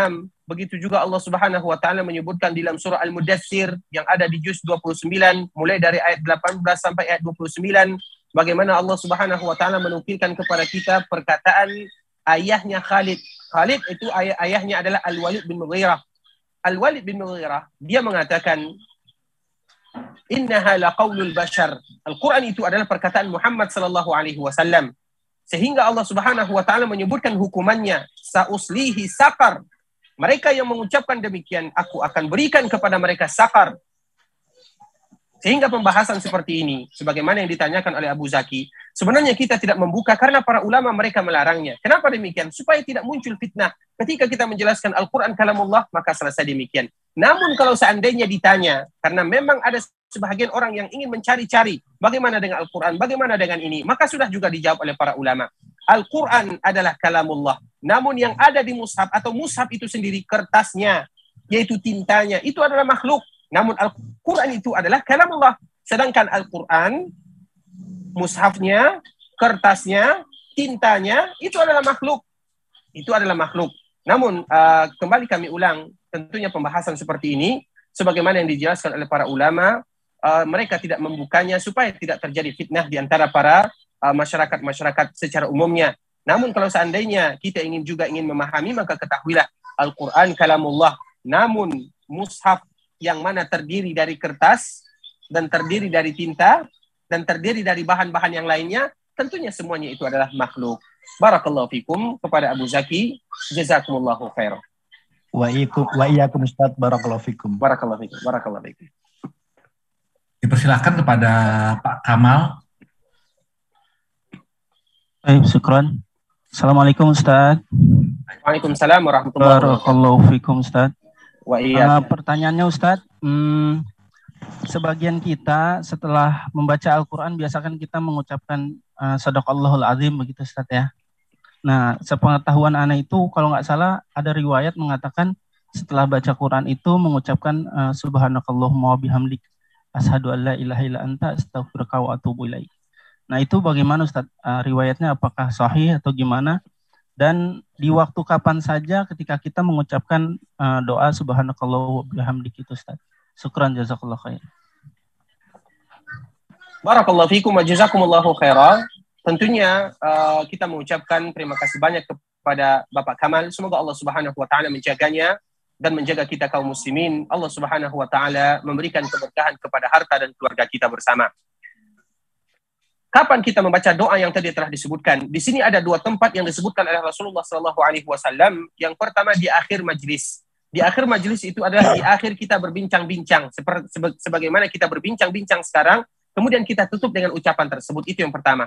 Begitu juga Allah Subhanahu wa taala menyebutkan di dalam surah Al-Mudaththir yang ada di juz 29 mulai dari ayat 18 sampai ayat 29 bagaimana Allah Subhanahu wa taala menukilkan kepada kita perkataan ayahnya Khalid. Khalid itu ayah ayahnya adalah Al-Walid bin Mughirah. Al-Walid bin Mughirah dia mengatakan innaha laqaulul bashar. Al-Quran itu adalah perkataan Muhammad sallallahu alaihi wasallam. Sehingga Allah Subhanahu wa taala menyebutkan hukumannya sauslihi sakar. Mereka yang mengucapkan demikian, aku akan berikan kepada mereka sakar. Sehingga pembahasan seperti ini, sebagaimana yang ditanyakan oleh Abu Zaki, sebenarnya kita tidak membuka karena para ulama mereka melarangnya. Kenapa demikian? Supaya tidak muncul fitnah. Ketika kita menjelaskan Al-Quran kalamullah, maka selesai demikian. Namun kalau seandainya ditanya, karena memang ada sebagian orang yang ingin mencari-cari bagaimana dengan Al-Quran, bagaimana dengan ini, maka sudah juga dijawab oleh para ulama. Al-Quran adalah kalamullah. Namun yang ada di mushaf atau mushaf itu sendiri kertasnya, yaitu tintanya, itu adalah makhluk. Namun Al-Quran itu adalah kalamullah. Sedangkan Al-Quran, mushafnya, kertasnya, tintanya, itu adalah makhluk. Itu adalah makhluk. Namun, uh, kembali kami ulang, tentunya pembahasan seperti ini, sebagaimana yang dijelaskan oleh para ulama, uh, mereka tidak membukanya supaya tidak terjadi fitnah di antara para uh, masyarakat-masyarakat uh, secara umumnya. Namun kalau seandainya kita ingin juga ingin memahami, maka ketahuilah Al-Quran kalamullah. Namun mushaf yang mana terdiri dari kertas dan terdiri dari tinta dan terdiri dari bahan-bahan yang lainnya, tentunya semuanya itu adalah makhluk. Barakallahu fikum kepada Abu Zaki, jazakumullahu khairan. Wa iyakum wa iyyakum Ustaz barakallahu fikum. Barakallahu fikum. Barakallahu fikum. Dipersilakan kepada Pak Kamal. Baik, syukran. Assalamualaikum Ustaz. Waalaikumsalam warahmatullahi wabarakatuh. Barakallahu fikum Ustaz. Wa iya. Uh, pertanyaannya Ustadz, hmm, sebagian kita setelah membaca Al-Quran biasakan kita mengucapkan uh, Sadaqallahul Azim begitu Ustadz ya. Nah, sepengetahuan anak itu kalau nggak salah ada riwayat mengatakan setelah baca Quran itu mengucapkan uh, subhanakallahumma bihamdik asyhadu an la ilaha illa anta astaghfiruka wa atubu ilaik. Nah, itu bagaimana Ustaz? Uh, riwayatnya apakah sahih atau gimana? dan di waktu kapan saja ketika kita mengucapkan uh, doa subhanakallah bihamdik itu Ustaz. Syukran jazakallah khair. Barakallahu fikum wa jazakumullahu khairan. Tentunya uh, kita mengucapkan terima kasih banyak kepada Bapak Kamal. Semoga Allah Subhanahu wa taala menjaganya dan menjaga kita kaum muslimin. Allah Subhanahu wa taala memberikan keberkahan kepada harta dan keluarga kita bersama. Kapan kita membaca doa yang tadi telah disebutkan? Di sini ada dua tempat yang disebutkan oleh Rasulullah Shallallahu Alaihi Wasallam. Yang pertama di akhir majlis. Di akhir majlis itu adalah di akhir kita berbincang-bincang. Sebagaimana kita berbincang-bincang sekarang, kemudian kita tutup dengan ucapan tersebut. Itu yang pertama.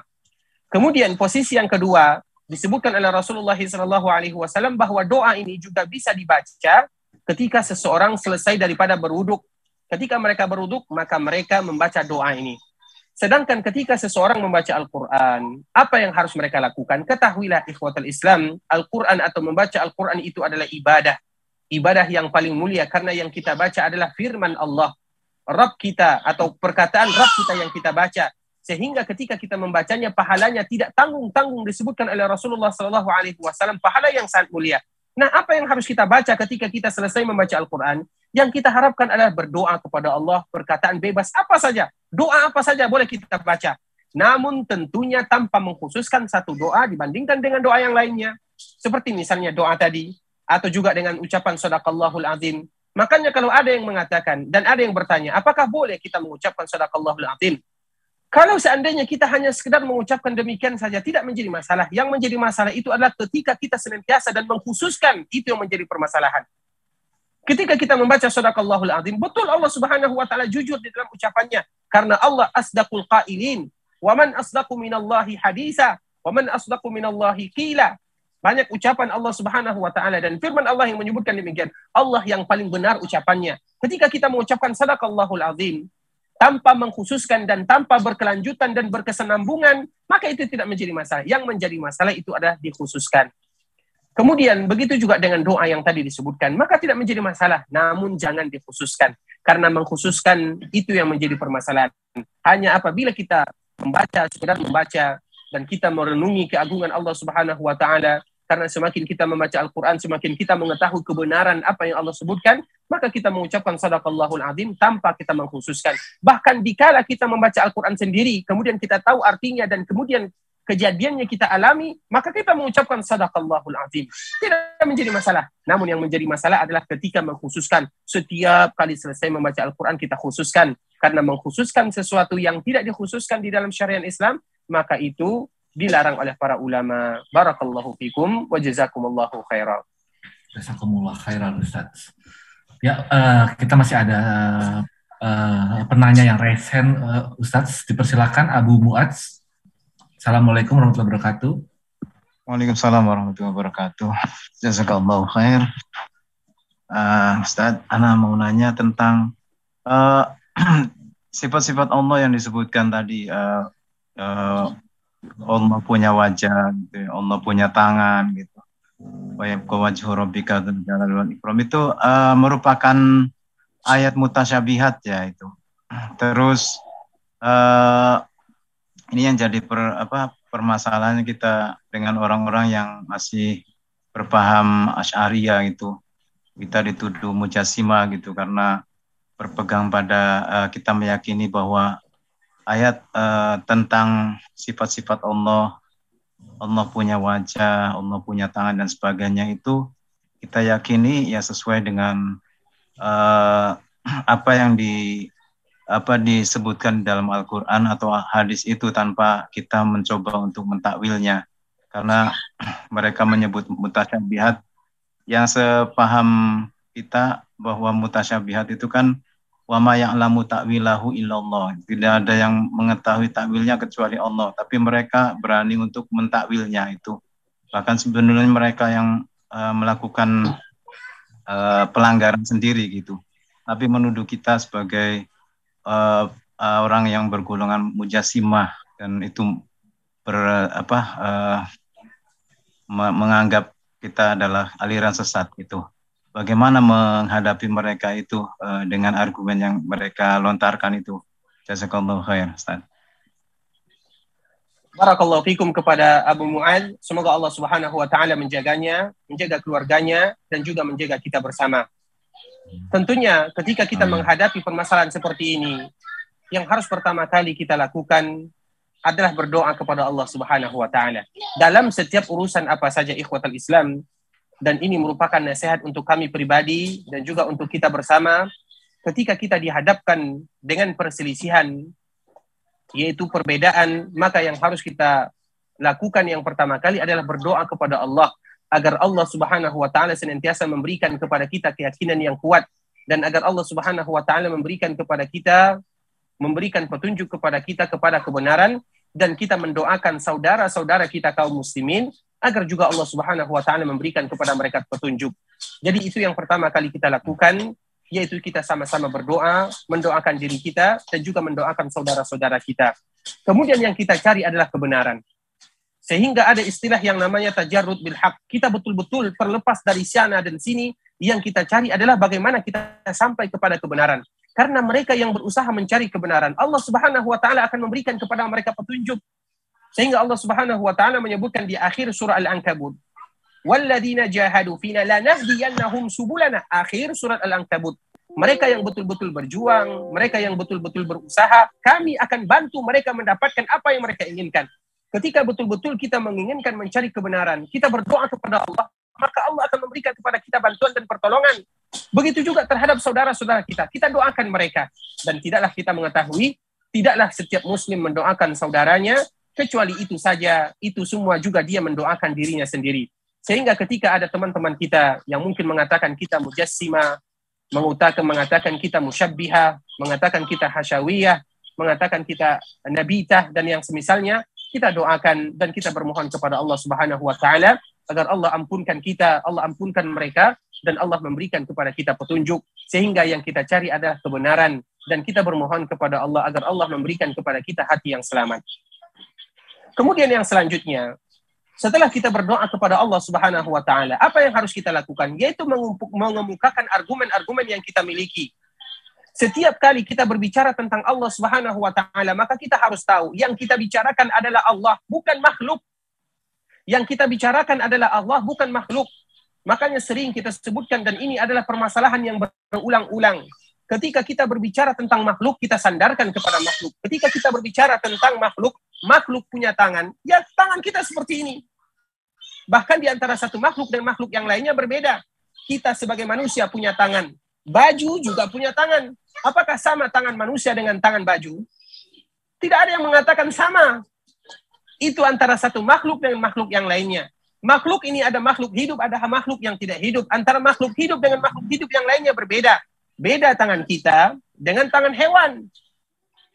Kemudian posisi yang kedua disebutkan oleh Rasulullah Shallallahu Alaihi Wasallam bahwa doa ini juga bisa dibaca ketika seseorang selesai daripada berwuduk. Ketika mereka berwuduk, maka mereka membaca doa ini. Sedangkan ketika seseorang membaca Al-Quran, apa yang harus mereka lakukan? Ketahuilah ikhwatal Islam, Al-Quran atau membaca Al-Quran itu adalah ibadah. Ibadah yang paling mulia karena yang kita baca adalah firman Allah. Rabb kita atau perkataan Rabb kita yang kita baca. Sehingga ketika kita membacanya, pahalanya tidak tanggung-tanggung disebutkan oleh Rasulullah Sallallahu Alaihi Wasallam pahala yang sangat mulia. Nah, apa yang harus kita baca ketika kita selesai membaca Al-Quran? Yang kita harapkan adalah berdoa kepada Allah, perkataan bebas apa saja. Doa apa saja boleh kita baca. Namun tentunya tanpa mengkhususkan satu doa dibandingkan dengan doa yang lainnya. Seperti misalnya doa tadi, atau juga dengan ucapan sadaqallahul azim. Makanya kalau ada yang mengatakan, dan ada yang bertanya, apakah boleh kita mengucapkan sadaqallahul azim? Kalau seandainya kita hanya sekedar mengucapkan demikian saja, tidak menjadi masalah. Yang menjadi masalah itu adalah ketika kita senantiasa dan mengkhususkan, itu yang menjadi permasalahan. Ketika kita membaca sadaqallahul azim, betul Allah Subhanahu wa taala jujur di dalam ucapannya karena Allah asdaqul qailin. Wa man asdaqu minallahi hadisa, wa man asdaqu minallahi qila. Banyak ucapan Allah Subhanahu wa taala dan firman Allah yang menyebutkan demikian. Allah yang paling benar ucapannya. Ketika kita mengucapkan sadaqallahul azim tanpa mengkhususkan dan tanpa berkelanjutan dan berkesenambungan, maka itu tidak menjadi masalah. Yang menjadi masalah itu adalah dikhususkan. Kemudian begitu juga dengan doa yang tadi disebutkan, maka tidak menjadi masalah, namun jangan dikhususkan. Karena mengkhususkan itu yang menjadi permasalahan. Hanya apabila kita membaca, sekedar membaca, dan kita merenungi keagungan Allah Subhanahu wa taala, karena semakin kita membaca Al-Quran, semakin kita mengetahui kebenaran apa yang Allah sebutkan, maka kita mengucapkan sadaqallahul azim tanpa kita mengkhususkan. Bahkan dikala kita membaca Al-Quran sendiri, kemudian kita tahu artinya dan kemudian kejadiannya kita alami, maka kita mengucapkan sadaqallahul azim. Tidak menjadi masalah. Namun yang menjadi masalah adalah ketika mengkhususkan. Setiap kali selesai membaca Al-Quran, kita khususkan. Karena mengkhususkan sesuatu yang tidak dikhususkan di dalam syariat Islam, maka itu dilarang oleh para ulama. Barakallahu fikum wa jazakumullahu khairan. Jazakumullah khairan Ustaz. Ya, uh, kita masih ada uh, penanya yang resen uh, Ustaz. Dipersilakan Abu Muadz. Assalamualaikum warahmatullahi wabarakatuh. Waalaikumsalam warahmatullahi wabarakatuh. Jazakallahu khair. Uh, Ustaz, Ana mau nanya tentang uh, sifat-sifat Allah yang disebutkan tadi. Uh, uh, Allah punya wajah, gitu. Ya. Allah punya tangan, gitu. Itu uh, merupakan ayat mutasyabihat ya itu. Terus uh, ini yang jadi per, apa permasalahan kita dengan orang-orang yang masih berpaham Asy'ariyah itu kita dituduh mujasima gitu karena berpegang pada uh, kita meyakini bahwa ayat uh, tentang sifat-sifat Allah. Allah punya wajah, Allah punya tangan dan sebagainya itu kita yakini ya sesuai dengan uh, apa yang di apa disebutkan dalam Al-Quran atau hadis itu tanpa kita mencoba untuk mentakwilnya. Karena mereka menyebut mutasyabihat. Yang sepaham kita bahwa mutasyabihat itu kan wama ya'lamu ta'wilahu illallah. Tidak ada yang mengetahui takwilnya kecuali Allah. Tapi mereka berani untuk mentakwilnya itu. Bahkan sebenarnya mereka yang uh, melakukan uh, pelanggaran sendiri gitu. Tapi menuduh kita sebagai uh, uh, orang yang bergolongan mujasimah dan itu ber, apa uh, menganggap kita adalah aliran sesat itu. Bagaimana menghadapi mereka itu uh, dengan argumen yang mereka lontarkan itu? Jazakallahu khair, Ustaz. Barakallahu fikum kepada Abu Mu'ad. Semoga Allah Subhanahu wa taala menjaganya, menjaga keluarganya dan juga menjaga kita bersama. Tentunya ketika kita menghadapi permasalahan seperti ini, yang harus pertama kali kita lakukan adalah berdoa kepada Allah Subhanahu wa taala. Dalam setiap urusan apa saja ikhwatal Islam dan ini merupakan nasihat untuk kami pribadi dan juga untuk kita bersama ketika kita dihadapkan dengan perselisihan yaitu perbedaan maka yang harus kita lakukan yang pertama kali adalah berdoa kepada Allah agar Allah Subhanahu wa taala senantiasa memberikan kepada kita keyakinan yang kuat dan agar Allah Subhanahu wa taala memberikan kepada kita memberikan petunjuk kepada kita kepada kebenaran dan kita mendoakan saudara-saudara kita kaum muslimin agar juga Allah Subhanahu wa taala memberikan kepada mereka petunjuk. Jadi itu yang pertama kali kita lakukan yaitu kita sama-sama berdoa, mendoakan diri kita dan juga mendoakan saudara-saudara kita. Kemudian yang kita cari adalah kebenaran. Sehingga ada istilah yang namanya tajarrud bil haq. Kita betul-betul terlepas dari sana dan sini, yang kita cari adalah bagaimana kita sampai kepada kebenaran. Karena mereka yang berusaha mencari kebenaran, Allah Subhanahu wa taala akan memberikan kepada mereka petunjuk. Sehingga Allah Subhanahu wa taala menyebutkan di akhir surah Al-Ankabut, "Walladzina jahadu fina lanahdiyannahum subulana." Akhir surat Al-Ankabut. Mereka yang betul-betul berjuang, mereka yang betul-betul berusaha, kami akan bantu mereka mendapatkan apa yang mereka inginkan. Ketika betul-betul kita menginginkan mencari kebenaran, kita berdoa kepada Allah, maka Allah akan memberikan kepada kita bantuan dan pertolongan. Begitu juga terhadap saudara-saudara kita. Kita doakan mereka. Dan tidaklah kita mengetahui, tidaklah setiap muslim mendoakan saudaranya, kecuali itu saja, itu semua juga dia mendoakan dirinya sendiri. Sehingga ketika ada teman-teman kita yang mungkin mengatakan kita mujassima, mengutakan mengatakan kita musyabbiha, mengatakan kita hasyawiyah, mengatakan kita nabitah dan yang semisalnya, kita doakan dan kita bermohon kepada Allah Subhanahu wa taala agar Allah ampunkan kita, Allah ampunkan mereka dan Allah memberikan kepada kita petunjuk sehingga yang kita cari adalah kebenaran dan kita bermohon kepada Allah agar Allah memberikan kepada kita hati yang selamat. Kemudian yang selanjutnya, setelah kita berdoa kepada Allah Subhanahu wa taala, apa yang harus kita lakukan? Yaitu mengemukakan argumen-argumen yang kita miliki. Setiap kali kita berbicara tentang Allah Subhanahu wa taala, maka kita harus tahu yang kita bicarakan adalah Allah, bukan makhluk. Yang kita bicarakan adalah Allah, bukan makhluk. Makanya sering kita sebutkan dan ini adalah permasalahan yang berulang-ulang. Ketika kita berbicara tentang makhluk, kita sandarkan kepada makhluk. Ketika kita berbicara tentang makhluk, makhluk punya tangan, ya tangan kita seperti ini. Bahkan di antara satu makhluk dan makhluk yang lainnya berbeda. Kita sebagai manusia punya tangan. Baju juga punya tangan. Apakah sama tangan manusia dengan tangan baju? Tidak ada yang mengatakan sama. Itu antara satu makhluk dengan makhluk yang lainnya. Makhluk ini ada makhluk hidup, ada makhluk yang tidak hidup. Antara makhluk hidup dengan makhluk hidup yang lainnya berbeda. Beda tangan kita dengan tangan hewan.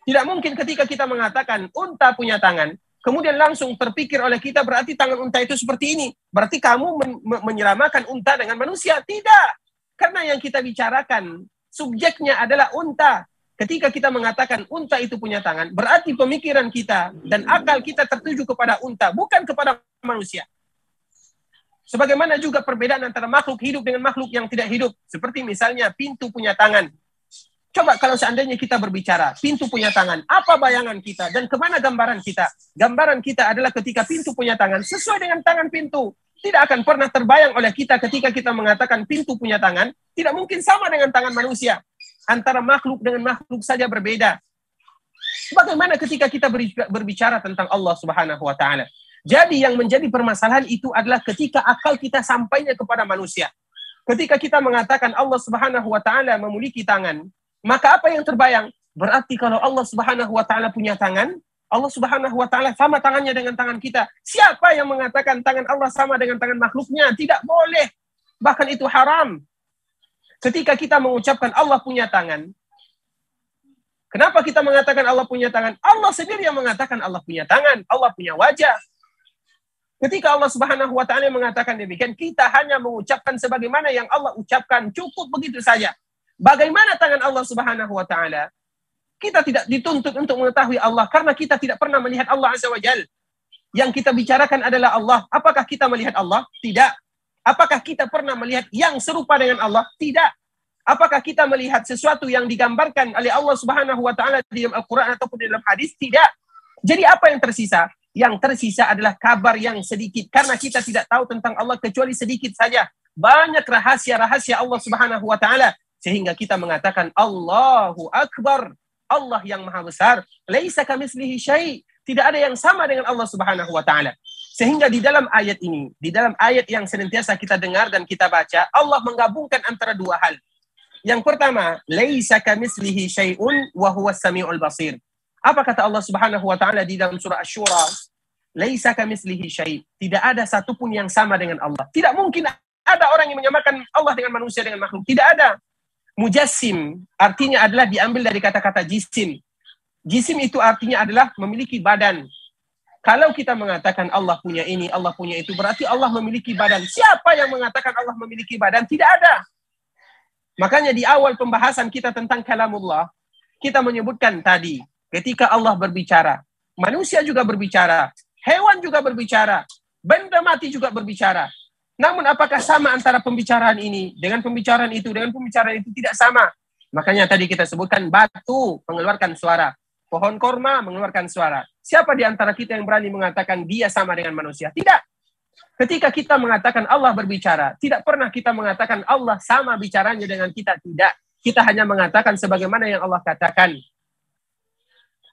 Tidak mungkin ketika kita mengatakan unta punya tangan, kemudian langsung terpikir oleh kita berarti tangan unta itu seperti ini. Berarti kamu men menyeramakan unta dengan manusia. Tidak. Karena yang kita bicarakan, subjeknya adalah unta. Ketika kita mengatakan unta itu punya tangan, berarti pemikiran kita dan akal kita tertuju kepada unta, bukan kepada manusia. Sebagaimana juga perbedaan antara makhluk hidup dengan makhluk yang tidak hidup. Seperti misalnya pintu punya tangan. Coba kalau seandainya kita berbicara, pintu punya tangan, apa bayangan kita dan ke mana gambaran kita? Gambaran kita adalah ketika pintu punya tangan, sesuai dengan tangan pintu. Tidak akan pernah terbayang oleh kita ketika kita mengatakan pintu punya tangan, tidak mungkin sama dengan tangan manusia antara makhluk dengan makhluk saja berbeda. Bagaimana ketika kita berbicara tentang Allah Subhanahu wa taala? Jadi yang menjadi permasalahan itu adalah ketika akal kita sampainya kepada manusia. Ketika kita mengatakan Allah Subhanahu wa taala memiliki tangan, maka apa yang terbayang? Berarti kalau Allah Subhanahu wa taala punya tangan, Allah Subhanahu wa taala sama tangannya dengan tangan kita. Siapa yang mengatakan tangan Allah sama dengan tangan makhluknya? Tidak boleh. Bahkan itu haram. Ketika kita mengucapkan Allah punya tangan, kenapa kita mengatakan Allah punya tangan? Allah sendiri yang mengatakan Allah punya tangan, Allah punya wajah. Ketika Allah Subhanahu wa taala mengatakan demikian, kita hanya mengucapkan sebagaimana yang Allah ucapkan, cukup begitu saja. Bagaimana tangan Allah Subhanahu wa taala? Kita tidak dituntut untuk mengetahui Allah karena kita tidak pernah melihat Allah Azza wa Jal. Yang kita bicarakan adalah Allah. Apakah kita melihat Allah? Tidak. Apakah kita pernah melihat yang serupa dengan Allah? Tidak. Apakah kita melihat sesuatu yang digambarkan oleh Allah Subhanahu wa taala di dalam Al-Qur'an ataupun di dalam hadis? Tidak. Jadi apa yang tersisa? Yang tersisa adalah kabar yang sedikit karena kita tidak tahu tentang Allah kecuali sedikit saja. Banyak rahasia-rahasia Allah Subhanahu wa taala sehingga kita mengatakan Allahu Akbar. Allah yang maha besar. Laisa kamislihi syai. Tidak ada yang sama dengan Allah Subhanahu wa taala. Sehingga di dalam ayat ini, di dalam ayat yang senantiasa kita dengar dan kita baca, Allah menggabungkan antara dua hal. Yang pertama, laisa kamislihi syai'un wa samiul basir. Apa kata Allah Subhanahu wa taala di dalam surah Asy-Syura? Laisa kamislihi syai'. Tidak ada satupun yang sama dengan Allah. Tidak mungkin ada orang yang menyamakan Allah dengan manusia dengan makhluk. Tidak ada. Mujassim artinya adalah diambil dari kata-kata jisim. Jisim itu artinya adalah memiliki badan, kalau kita mengatakan Allah punya ini, Allah punya itu, berarti Allah memiliki badan. Siapa yang mengatakan Allah memiliki badan? Tidak ada. Makanya di awal pembahasan kita tentang kalamullah, kita menyebutkan tadi, ketika Allah berbicara, manusia juga berbicara, hewan juga berbicara, benda mati juga berbicara. Namun apakah sama antara pembicaraan ini dengan pembicaraan itu, dengan pembicaraan itu tidak sama? Makanya tadi kita sebutkan batu mengeluarkan suara, pohon korma mengeluarkan suara. Siapa di antara kita yang berani mengatakan dia sama dengan manusia? Tidak. Ketika kita mengatakan Allah berbicara, tidak pernah kita mengatakan Allah sama bicaranya dengan kita. Tidak. Kita hanya mengatakan sebagaimana yang Allah katakan.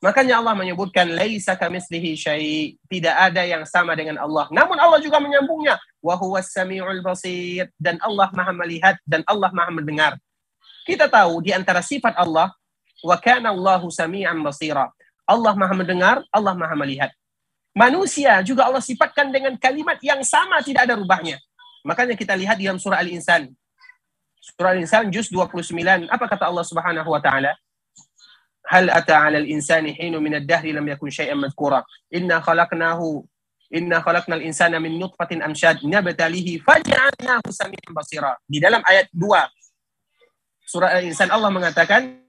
Makanya Allah menyebutkan laisa kamislihi syai, tidak ada yang sama dengan Allah. Namun Allah juga menyambungnya wa huwas samiul basir dan Allah Maha melihat dan Allah Maha mendengar. Kita tahu di antara sifat Allah wa kana Allahu samian basira. Allah maha mendengar, Allah maha melihat. Manusia juga Allah sifatkan dengan kalimat yang sama tidak ada rubahnya. Makanya kita lihat di dalam surah Al-Insan. Surah Al-Insan juz 29. Apa kata Allah Subhanahu wa taala? Hal ata 'alal insani hinu min ad-dahri lam yakun syai'an madhkura. Inna khalaqnahu Inna khalaqnal insana min nutfatin amsyad nabtalihi faj'alnahu samian basira. Di dalam ayat 2 surah Al-Insan Allah mengatakan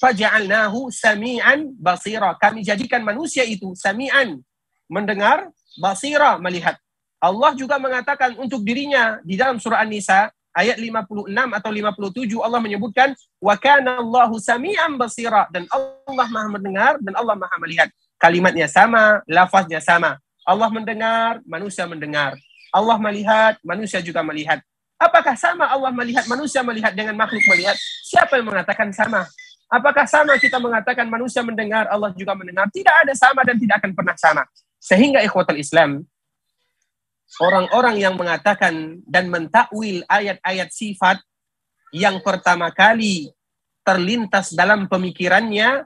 faj'alnahu samian basira. Kami jadikan manusia itu samian mendengar, basira melihat. Allah juga mengatakan untuk dirinya di dalam surah An-Nisa ayat 56 atau 57 Allah menyebutkan wa kana Allahu samian basira dan Allah Maha mendengar dan Allah Maha melihat. Kalimatnya sama, lafaznya sama. Allah mendengar, manusia mendengar. Allah melihat, manusia juga melihat. Apakah sama Allah melihat, manusia melihat dengan makhluk melihat? Siapa yang mengatakan sama? Apakah sama kita mengatakan manusia mendengar, Allah juga mendengar? Tidak ada sama dan tidak akan pernah sama. Sehingga ikhwatul Islam, orang-orang yang mengatakan dan mentakwil ayat-ayat sifat yang pertama kali terlintas dalam pemikirannya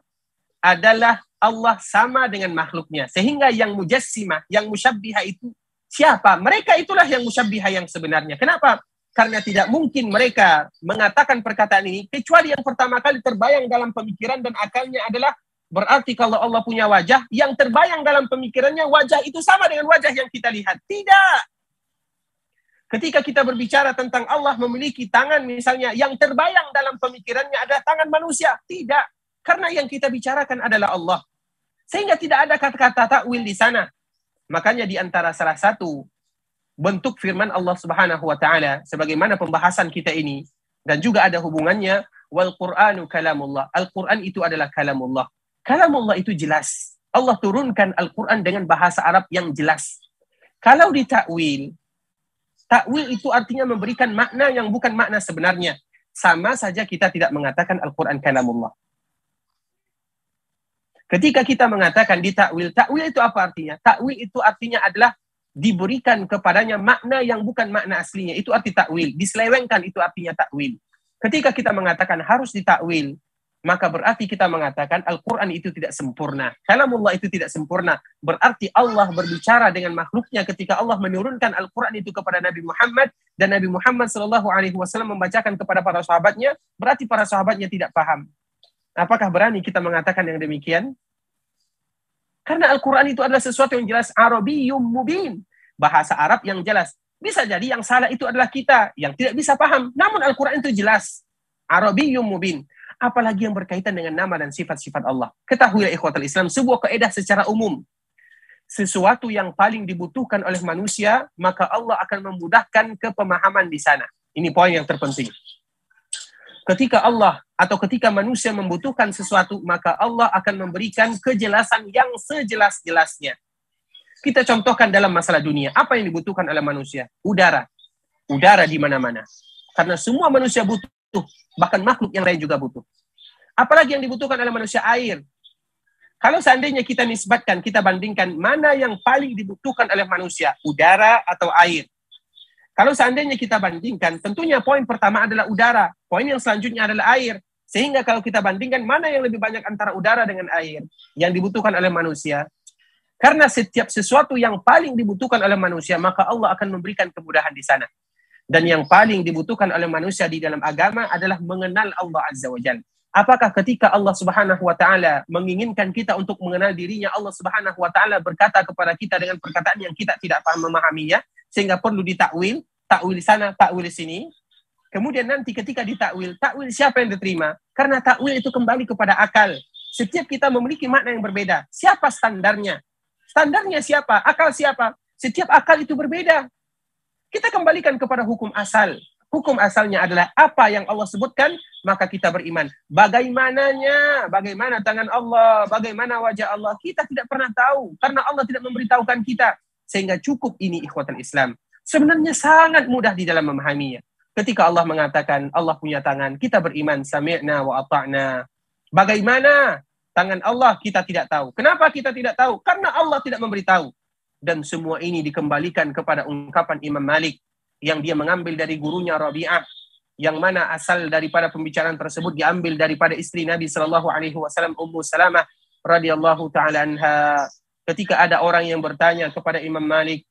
adalah Allah sama dengan makhluknya. Sehingga yang mujassimah, yang musyabbiha itu siapa? Mereka itulah yang musyabbiha yang sebenarnya. Kenapa? Karena tidak mungkin mereka mengatakan perkataan ini kecuali yang pertama kali terbayang dalam pemikiran dan akalnya adalah berarti kalau Allah punya wajah yang terbayang dalam pemikirannya wajah itu sama dengan wajah yang kita lihat. Tidak. Ketika kita berbicara tentang Allah memiliki tangan misalnya yang terbayang dalam pemikirannya adalah tangan manusia. Tidak. Karena yang kita bicarakan adalah Allah. Sehingga tidak ada kata-kata takwil di sana. Makanya di antara salah satu bentuk firman Allah Subhanahu wa taala sebagaimana pembahasan kita ini dan juga ada hubungannya wal Qur'anu kalamullah. Al-Qur'an itu adalah kalamullah. Kalamullah itu jelas. Allah turunkan Al-Qur'an dengan bahasa Arab yang jelas. Kalau ditakwil, takwil itu artinya memberikan makna yang bukan makna sebenarnya. Sama saja kita tidak mengatakan Al-Qur'an kalamullah. Ketika kita mengatakan di takwil, takwil itu apa artinya? Takwil itu artinya adalah diberikan kepadanya makna yang bukan makna aslinya. Itu arti takwil. Diselewengkan itu artinya takwil. Ketika kita mengatakan harus ditakwil, maka berarti kita mengatakan Al-Quran itu tidak sempurna. Kalamullah itu tidak sempurna. Berarti Allah berbicara dengan makhluknya ketika Allah menurunkan Al-Quran itu kepada Nabi Muhammad dan Nabi Muhammad Wasallam membacakan kepada para sahabatnya. Berarti para sahabatnya tidak paham. Apakah berani kita mengatakan yang demikian? Karena Al-Quran itu adalah sesuatu yang jelas Arabiyum mubin. Bahasa Arab yang jelas. Bisa jadi yang salah itu adalah kita yang tidak bisa paham. Namun Al-Quran itu jelas. Arabiyum mubin. Apalagi yang berkaitan dengan nama dan sifat-sifat Allah. Ketahuilah ikhwatal Islam, sebuah keedah secara umum. Sesuatu yang paling dibutuhkan oleh manusia, maka Allah akan memudahkan kepemahaman di sana. Ini poin yang terpenting ketika Allah atau ketika manusia membutuhkan sesuatu, maka Allah akan memberikan kejelasan yang sejelas-jelasnya. Kita contohkan dalam masalah dunia, apa yang dibutuhkan oleh manusia? Udara. Udara di mana-mana. Karena semua manusia butuh, bahkan makhluk yang lain juga butuh. Apalagi yang dibutuhkan oleh manusia? Air. Kalau seandainya kita nisbatkan, kita bandingkan mana yang paling dibutuhkan oleh manusia, udara atau air. Kalau seandainya kita bandingkan, tentunya poin pertama adalah udara. Poin yang selanjutnya adalah air. Sehingga kalau kita bandingkan mana yang lebih banyak antara udara dengan air yang dibutuhkan oleh manusia. Karena setiap sesuatu yang paling dibutuhkan oleh manusia, maka Allah akan memberikan kemudahan di sana. Dan yang paling dibutuhkan oleh manusia di dalam agama adalah mengenal Allah Azza wa Jalla. Apakah ketika Allah Subhanahu wa taala menginginkan kita untuk mengenal dirinya, Allah Subhanahu wa taala berkata kepada kita dengan perkataan yang kita tidak paham memahaminya, sehingga perlu ditakwil, takwil sana, takwil sini. Kemudian nanti ketika ditakwil, takwil siapa yang diterima? Karena takwil itu kembali kepada akal. Setiap kita memiliki makna yang berbeda. Siapa standarnya? Standarnya siapa? Akal siapa? Setiap akal itu berbeda. Kita kembalikan kepada hukum asal. Hukum asalnya adalah apa yang Allah sebutkan, maka kita beriman. Bagaimananya, bagaimana tangan Allah, bagaimana wajah Allah, kita tidak pernah tahu. Karena Allah tidak memberitahukan kita. Sehingga cukup ini ikhwatan Islam. Sebenarnya sangat mudah di dalam memahaminya. Ketika Allah mengatakan Allah punya tangan, kita beriman sami'na wa ata'na. Bagaimana tangan Allah kita tidak tahu. Kenapa kita tidak tahu? Karena Allah tidak memberitahu. Dan semua ini dikembalikan kepada ungkapan Imam Malik yang dia mengambil dari gurunya Rabi'ah yang mana asal daripada pembicaraan tersebut diambil daripada istri Nabi Shallallahu alaihi wasallam Ummu Salamah radhiyallahu taala anha ketika ada orang yang bertanya kepada Imam Malik,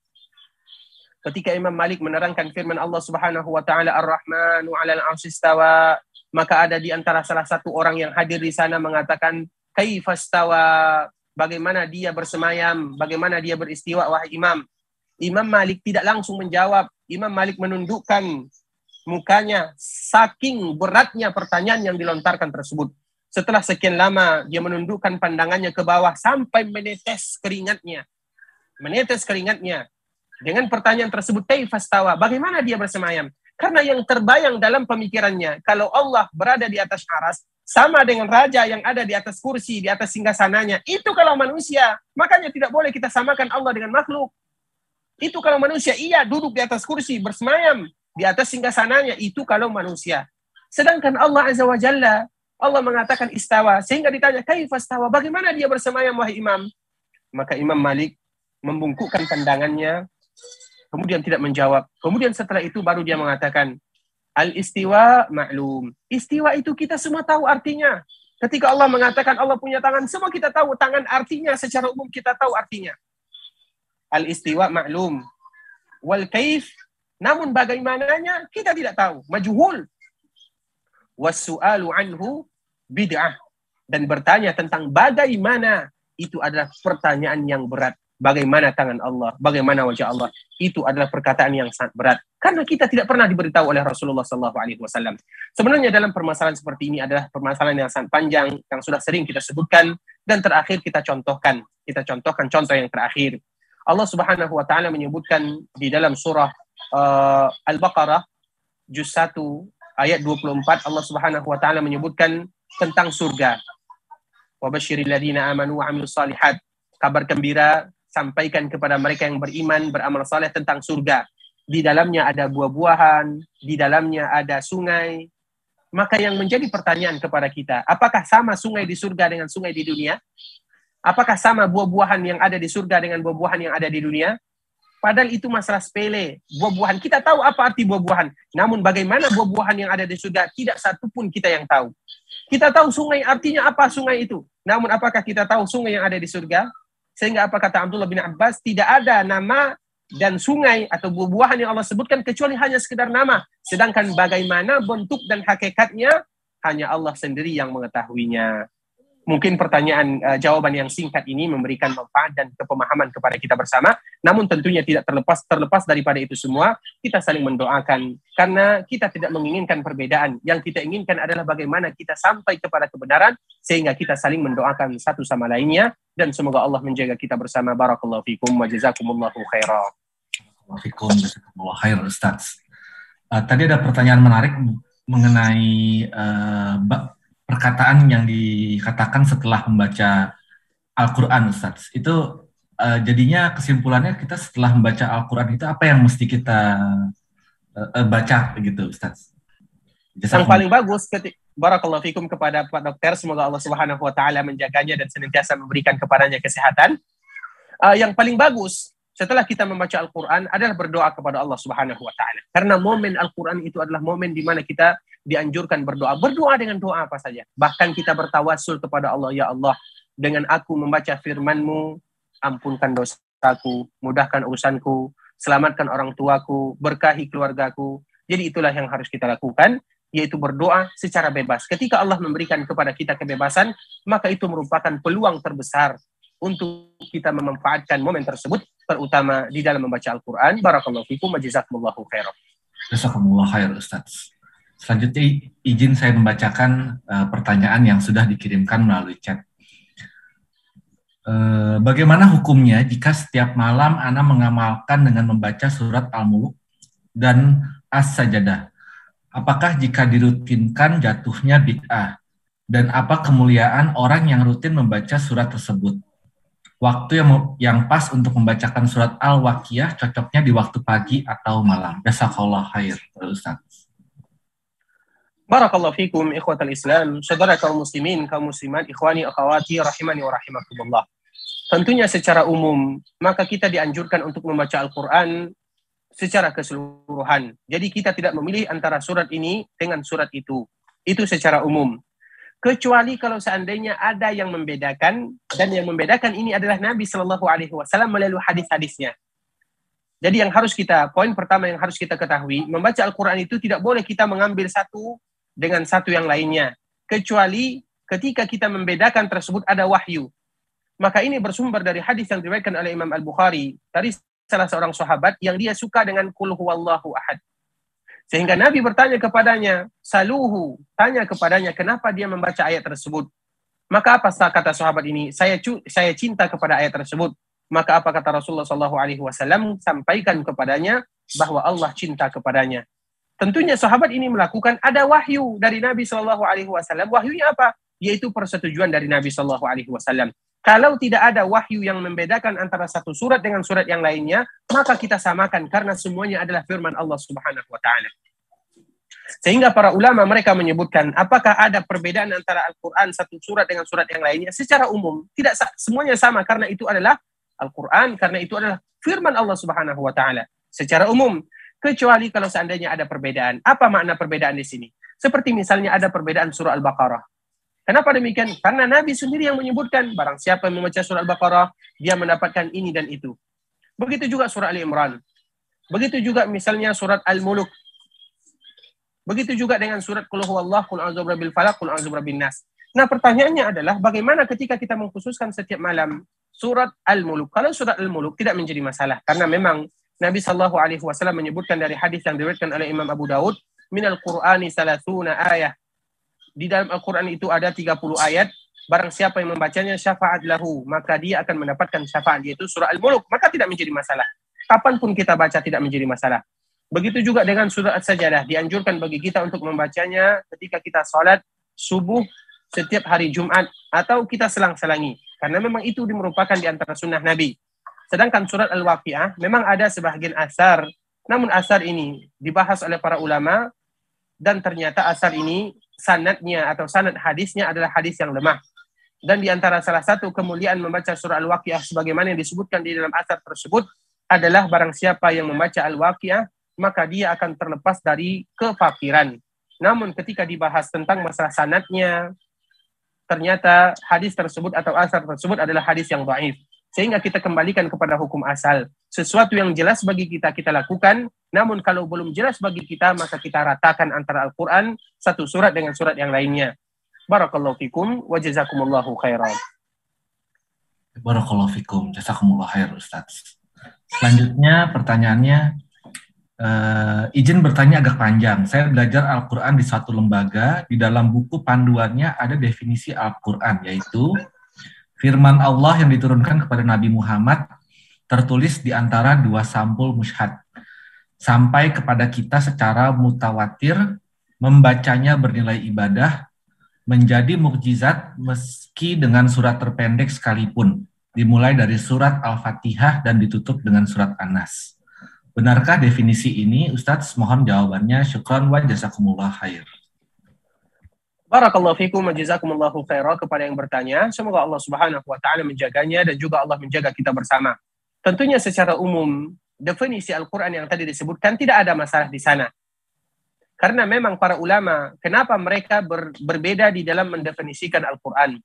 ketika Imam Malik menerangkan firman Allah Subhanahu wa taala Ar-Rahmanu 'alal 'arsy istawa, maka ada di antara salah satu orang yang hadir di sana mengatakan kaifastawa, bagaimana dia bersemayam, bagaimana dia beristiwa wahai Imam. Imam Malik tidak langsung menjawab. Imam Malik menundukkan mukanya saking beratnya pertanyaan yang dilontarkan tersebut. Setelah sekian lama dia menundukkan pandangannya ke bawah sampai menetes keringatnya. Menetes keringatnya. Dengan pertanyaan tersebut, Taifastawa, bagaimana dia bersemayam? Karena yang terbayang dalam pemikirannya, kalau Allah berada di atas aras, sama dengan raja yang ada di atas kursi, di atas singgasananya. Itu kalau manusia. Makanya tidak boleh kita samakan Allah dengan makhluk. Itu kalau manusia, iya duduk di atas kursi, bersemayam di atas singgasananya. Itu kalau manusia. Sedangkan Allah Azza wa Jalla, Allah mengatakan istawa. Sehingga ditanya, kaifastawa, bagaimana dia bersemayam, wahai imam? Maka Imam Malik membungkukkan pandangannya, kemudian tidak menjawab. Kemudian setelah itu baru dia mengatakan, Al-istiwa maklum. Istiwa itu kita semua tahu artinya. Ketika Allah mengatakan Allah punya tangan, semua kita tahu tangan artinya secara umum kita tahu artinya. Al-istiwa maklum. Wal kaif, namun bagaimananya kita tidak tahu. Majhul. Wasu'alu anhu bid'ah. Dan bertanya tentang bagaimana itu adalah pertanyaan yang berat. Bagaimana tangan Allah, bagaimana wajah Allah, itu adalah perkataan yang sangat berat. Karena kita tidak pernah diberitahu oleh Rasulullah Wasallam. Sebenarnya dalam permasalahan seperti ini adalah permasalahan yang sangat panjang, yang sudah sering kita sebutkan, dan terakhir kita contohkan. Kita contohkan contoh yang terakhir. Allah Subhanahu Wa Taala menyebutkan di dalam surah uh, Al-Baqarah juz 1 ayat 24 Allah Subhanahu Wa Taala menyebutkan tentang surga. Wa basyiril ladzina amanu wa amilus salihat. Kabar gembira sampaikan kepada mereka yang beriman, beramal saleh tentang surga. Di dalamnya ada buah-buahan, di dalamnya ada sungai. Maka yang menjadi pertanyaan kepada kita, apakah sama sungai di surga dengan sungai di dunia? Apakah sama buah-buahan yang ada di surga dengan buah-buahan yang ada di dunia? Padahal itu masalah sepele. Buah-buahan, kita tahu apa arti buah-buahan. Namun bagaimana buah-buahan yang ada di surga, tidak satu pun kita yang tahu. Kita tahu sungai artinya apa sungai itu. Namun apakah kita tahu sungai yang ada di surga? Sehingga apa kata Abdullah bin Abbas, tidak ada nama dan sungai atau buah-buahan yang Allah sebutkan kecuali hanya sekedar nama. Sedangkan bagaimana bentuk dan hakikatnya hanya Allah sendiri yang mengetahuinya. Mungkin pertanyaan uh, jawaban yang singkat ini memberikan manfaat dan kepemahaman kepada kita bersama. Namun tentunya tidak terlepas terlepas daripada itu semua, kita saling mendoakan karena kita tidak menginginkan perbedaan. Yang kita inginkan adalah bagaimana kita sampai kepada kebenaran sehingga kita saling mendoakan satu sama lainnya dan semoga Allah menjaga kita bersama. Barakallahu fikum wa jazakumullahu khairan. Ustaz. Uh, tadi ada pertanyaan menarik mengenai uh, perkataan yang dikatakan setelah membaca Al-Quran, Ustaz. Itu uh, jadinya kesimpulannya kita setelah membaca Al-Quran itu apa yang mesti kita uh, baca begitu, Ustaz? Jasa yang paling bagus ketika Barakallahu fikum kepada Pak Dokter, semoga Allah Subhanahu wa taala menjaganya dan senantiasa memberikan kepadanya kesehatan. Uh, yang paling bagus setelah kita membaca Al-Quran adalah berdoa kepada Allah Subhanahu wa taala. Karena momen Al-Quran itu adalah momen di mana kita dianjurkan berdoa. Berdoa dengan doa apa saja. Bahkan kita bertawasul kepada Allah, Ya Allah, dengan aku membaca firman-Mu, ampunkan dosaku, mudahkan urusanku, selamatkan orang tuaku, berkahi keluargaku. Jadi itulah yang harus kita lakukan, yaitu berdoa secara bebas. Ketika Allah memberikan kepada kita kebebasan, maka itu merupakan peluang terbesar untuk kita memanfaatkan momen tersebut, terutama di dalam membaca Al-Quran. Barakallahu fikum wa jazakumullahu khairan. Jazakumullah khair, Ustaz. Selanjutnya izin saya membacakan uh, pertanyaan yang sudah dikirimkan melalui chat. Uh, bagaimana hukumnya jika setiap malam Ana mengamalkan dengan membaca surat Al-Muluk dan As-Sajadah? Apakah jika dirutinkan jatuhnya bid'ah? Dan apa kemuliaan orang yang rutin membaca surat tersebut? Waktu yang yang pas untuk membacakan surat Al-Waqiyah cocoknya di waktu pagi atau malam. Jazakallah khair, Ustaz. Barakallahu fikum ikhwatal Islam, saudara kaum muslimin, kaum muslimat, ikhwani, akhwati, rahimani wa rahimakumullah. Tentunya secara umum, maka kita dianjurkan untuk membaca Al-Quran secara keseluruhan. Jadi kita tidak memilih antara surat ini dengan surat itu. Itu secara umum. Kecuali kalau seandainya ada yang membedakan, dan yang membedakan ini adalah Nabi Shallallahu Alaihi Wasallam melalui hadis-hadisnya. Jadi yang harus kita, poin pertama yang harus kita ketahui, membaca Al-Quran itu tidak boleh kita mengambil satu dengan satu yang lainnya. Kecuali ketika kita membedakan tersebut ada wahyu. Maka ini bersumber dari hadis yang diriwayatkan oleh Imam Al-Bukhari dari salah seorang sahabat yang dia suka dengan kul huwallahu ahad. Sehingga Nabi bertanya kepadanya, saluhu, tanya kepadanya kenapa dia membaca ayat tersebut. Maka apa kata sahabat ini? Saya saya cinta kepada ayat tersebut. Maka apa kata Rasulullah Shallallahu Alaihi Wasallam? Sampaikan kepadanya bahwa Allah cinta kepadanya. Tentunya sahabat ini melakukan ada wahyu dari Nabi Shallallahu Alaihi Wasallam. Wahyunya apa? Yaitu persetujuan dari Nabi Shallallahu Alaihi Wasallam. Kalau tidak ada wahyu yang membedakan antara satu surat dengan surat yang lainnya, maka kita samakan karena semuanya adalah firman Allah Subhanahu wa taala. Sehingga para ulama mereka menyebutkan apakah ada perbedaan antara Al-Quran satu surat dengan surat yang lainnya secara umum tidak semuanya sama karena itu adalah Al-Quran karena itu adalah firman Allah Subhanahu wa taala secara umum kecuali kalau seandainya ada perbedaan. Apa makna perbedaan di sini? Seperti misalnya ada perbedaan surah Al-Baqarah. Kenapa demikian? Karena Nabi sendiri yang menyebutkan barang siapa yang membaca surah Al-Baqarah dia mendapatkan ini dan itu. Begitu juga surah Ali Imran. Begitu juga misalnya surat Al-Muluk Begitu juga dengan surat Qul huwallahu qul a'udzu birabbil falaq qul a'udzu birabbin nas. Nah, pertanyaannya adalah bagaimana ketika kita mengkhususkan setiap malam surat Al-Muluk? Kalau surat Al-Muluk tidak menjadi masalah karena memang Nabi sallallahu alaihi wasallam menyebutkan dari hadis yang diriwayatkan oleh Imam Abu Daud, "Minal Qur'ani salasuna ayah." Di dalam Al-Qur'an itu ada 30 ayat. Barang siapa yang membacanya syafaat lahu, maka dia akan mendapatkan syafaat yaitu surah Al-Muluk, maka tidak menjadi masalah. Kapan pun kita baca tidak menjadi masalah. Begitu juga dengan surat sajadah dianjurkan bagi kita untuk membacanya ketika kita sholat subuh setiap hari Jumat atau kita selang-selangi. Karena memang itu merupakan di antara sunnah Nabi. Sedangkan surat Al-Waqi'ah memang ada sebagian asar, namun asar ini dibahas oleh para ulama dan ternyata asar ini sanadnya atau sanad hadisnya adalah hadis yang lemah. Dan di antara salah satu kemuliaan membaca surah Al-Waqi'ah sebagaimana yang disebutkan di dalam asar tersebut adalah barang siapa yang membaca Al-Waqi'ah maka dia akan terlepas dari kefakiran. Namun ketika dibahas tentang masalah sanatnya, ternyata hadis tersebut atau asar tersebut adalah hadis yang baif. Sehingga kita kembalikan kepada hukum asal. Sesuatu yang jelas bagi kita, kita lakukan. Namun kalau belum jelas bagi kita, maka kita ratakan antara Al-Quran, satu surat dengan surat yang lainnya. Barakallahu fikum wa jazakumullahu khairan. Barakallahu fikum, jazakumullahu khair Ustaz. Selanjutnya pertanyaannya, Uh, izin bertanya agak panjang. Saya belajar Al-Quran di satu lembaga. Di dalam buku panduannya ada definisi Al-Quran, yaitu firman Allah yang diturunkan kepada Nabi Muhammad tertulis di antara dua sampul mushad. Sampai kepada kita secara mutawatir, membacanya bernilai ibadah, menjadi mukjizat meski dengan surat terpendek sekalipun, dimulai dari surat Al-Fatihah dan ditutup dengan surat An-Nas. Benarkah definisi ini? Ustadz, mohon jawabannya. Syukran wa jazakumullah khair. Barakallahu fikum wa jazakumullahu khaira kepada yang bertanya. Semoga Allah Subhanahu wa taala menjaganya dan juga Allah menjaga kita bersama. Tentunya secara umum definisi Al-Qur'an yang tadi disebutkan tidak ada masalah di sana. Karena memang para ulama kenapa mereka ber, berbeda di dalam mendefinisikan Al-Qur'an.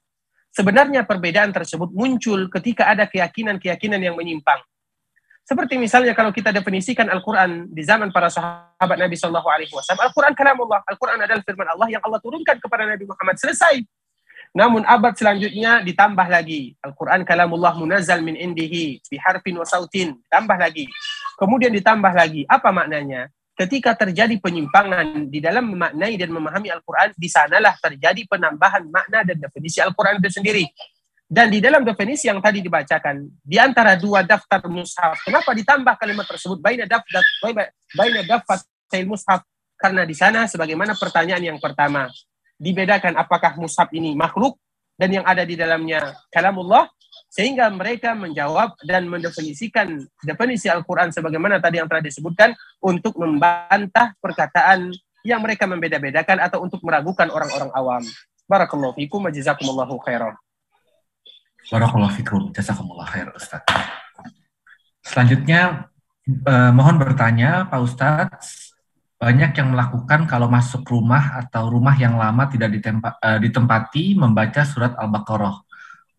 Sebenarnya perbedaan tersebut muncul ketika ada keyakinan-keyakinan yang menyimpang. Seperti misalnya kalau kita definisikan Al-Quran di zaman para sahabat Nabi Shallallahu Alaihi Wasallam, Al-Quran kalamullah, Al-Quran adalah firman Allah yang Allah turunkan kepada Nabi Muhammad selesai. Namun abad selanjutnya ditambah lagi Al-Quran kalamullah munazal min indihi biharfin wa sautin tambah lagi. Kemudian ditambah lagi apa maknanya? Ketika terjadi penyimpangan di dalam memaknai dan memahami Al-Quran, di sanalah terjadi penambahan makna dan definisi Al-Quran itu sendiri. Dan di dalam definisi yang tadi dibacakan, di antara dua daftar mushaf, kenapa ditambah kalimat tersebut baina daftar baina daftar mushaf? Karena di sana sebagaimana pertanyaan yang pertama, dibedakan apakah mushaf ini makhluk dan yang ada di dalamnya kalamullah sehingga mereka menjawab dan mendefinisikan definisi Al-Qur'an sebagaimana tadi yang telah disebutkan untuk membantah perkataan yang mereka membeda-bedakan atau untuk meragukan orang-orang awam. Barakallahu fikum wa jazakumullahu khairan. Barakallahu fikum. Jazakumullah khair Ustaz. Selanjutnya eh, mohon bertanya Pak Ustadz, banyak yang melakukan kalau masuk rumah atau rumah yang lama tidak ditempa, eh, ditempati membaca surat Al-Baqarah.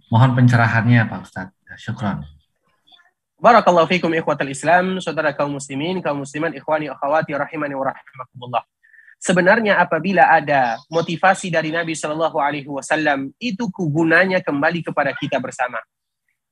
Mohon pencerahannya Pak Ustadz. Syukran. Barakallahu fikum ikhwatal Islam, saudara kaum muslimin, kaum musliman, ikhwani, akhwati, rahimani wa rahimakumullah. Sebenarnya apabila ada motivasi dari Nabi Shallallahu Alaihi Wasallam, itu gunanya kembali kepada kita bersama.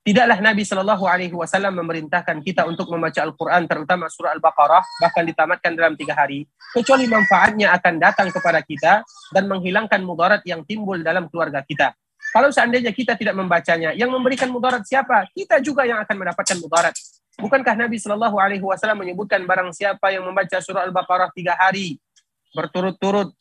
Tidaklah Nabi Shallallahu Alaihi Wasallam memerintahkan kita untuk membaca Al-Quran, terutama surah Al-Baqarah, bahkan ditamatkan dalam tiga hari, kecuali manfaatnya akan datang kepada kita dan menghilangkan mudarat yang timbul dalam keluarga kita. Kalau seandainya kita tidak membacanya, yang memberikan mudarat siapa? Kita juga yang akan mendapatkan mudarat. Bukankah Nabi Shallallahu Alaihi Wasallam menyebutkan barang siapa yang membaca surah Al-Baqarah tiga hari berturut-turut,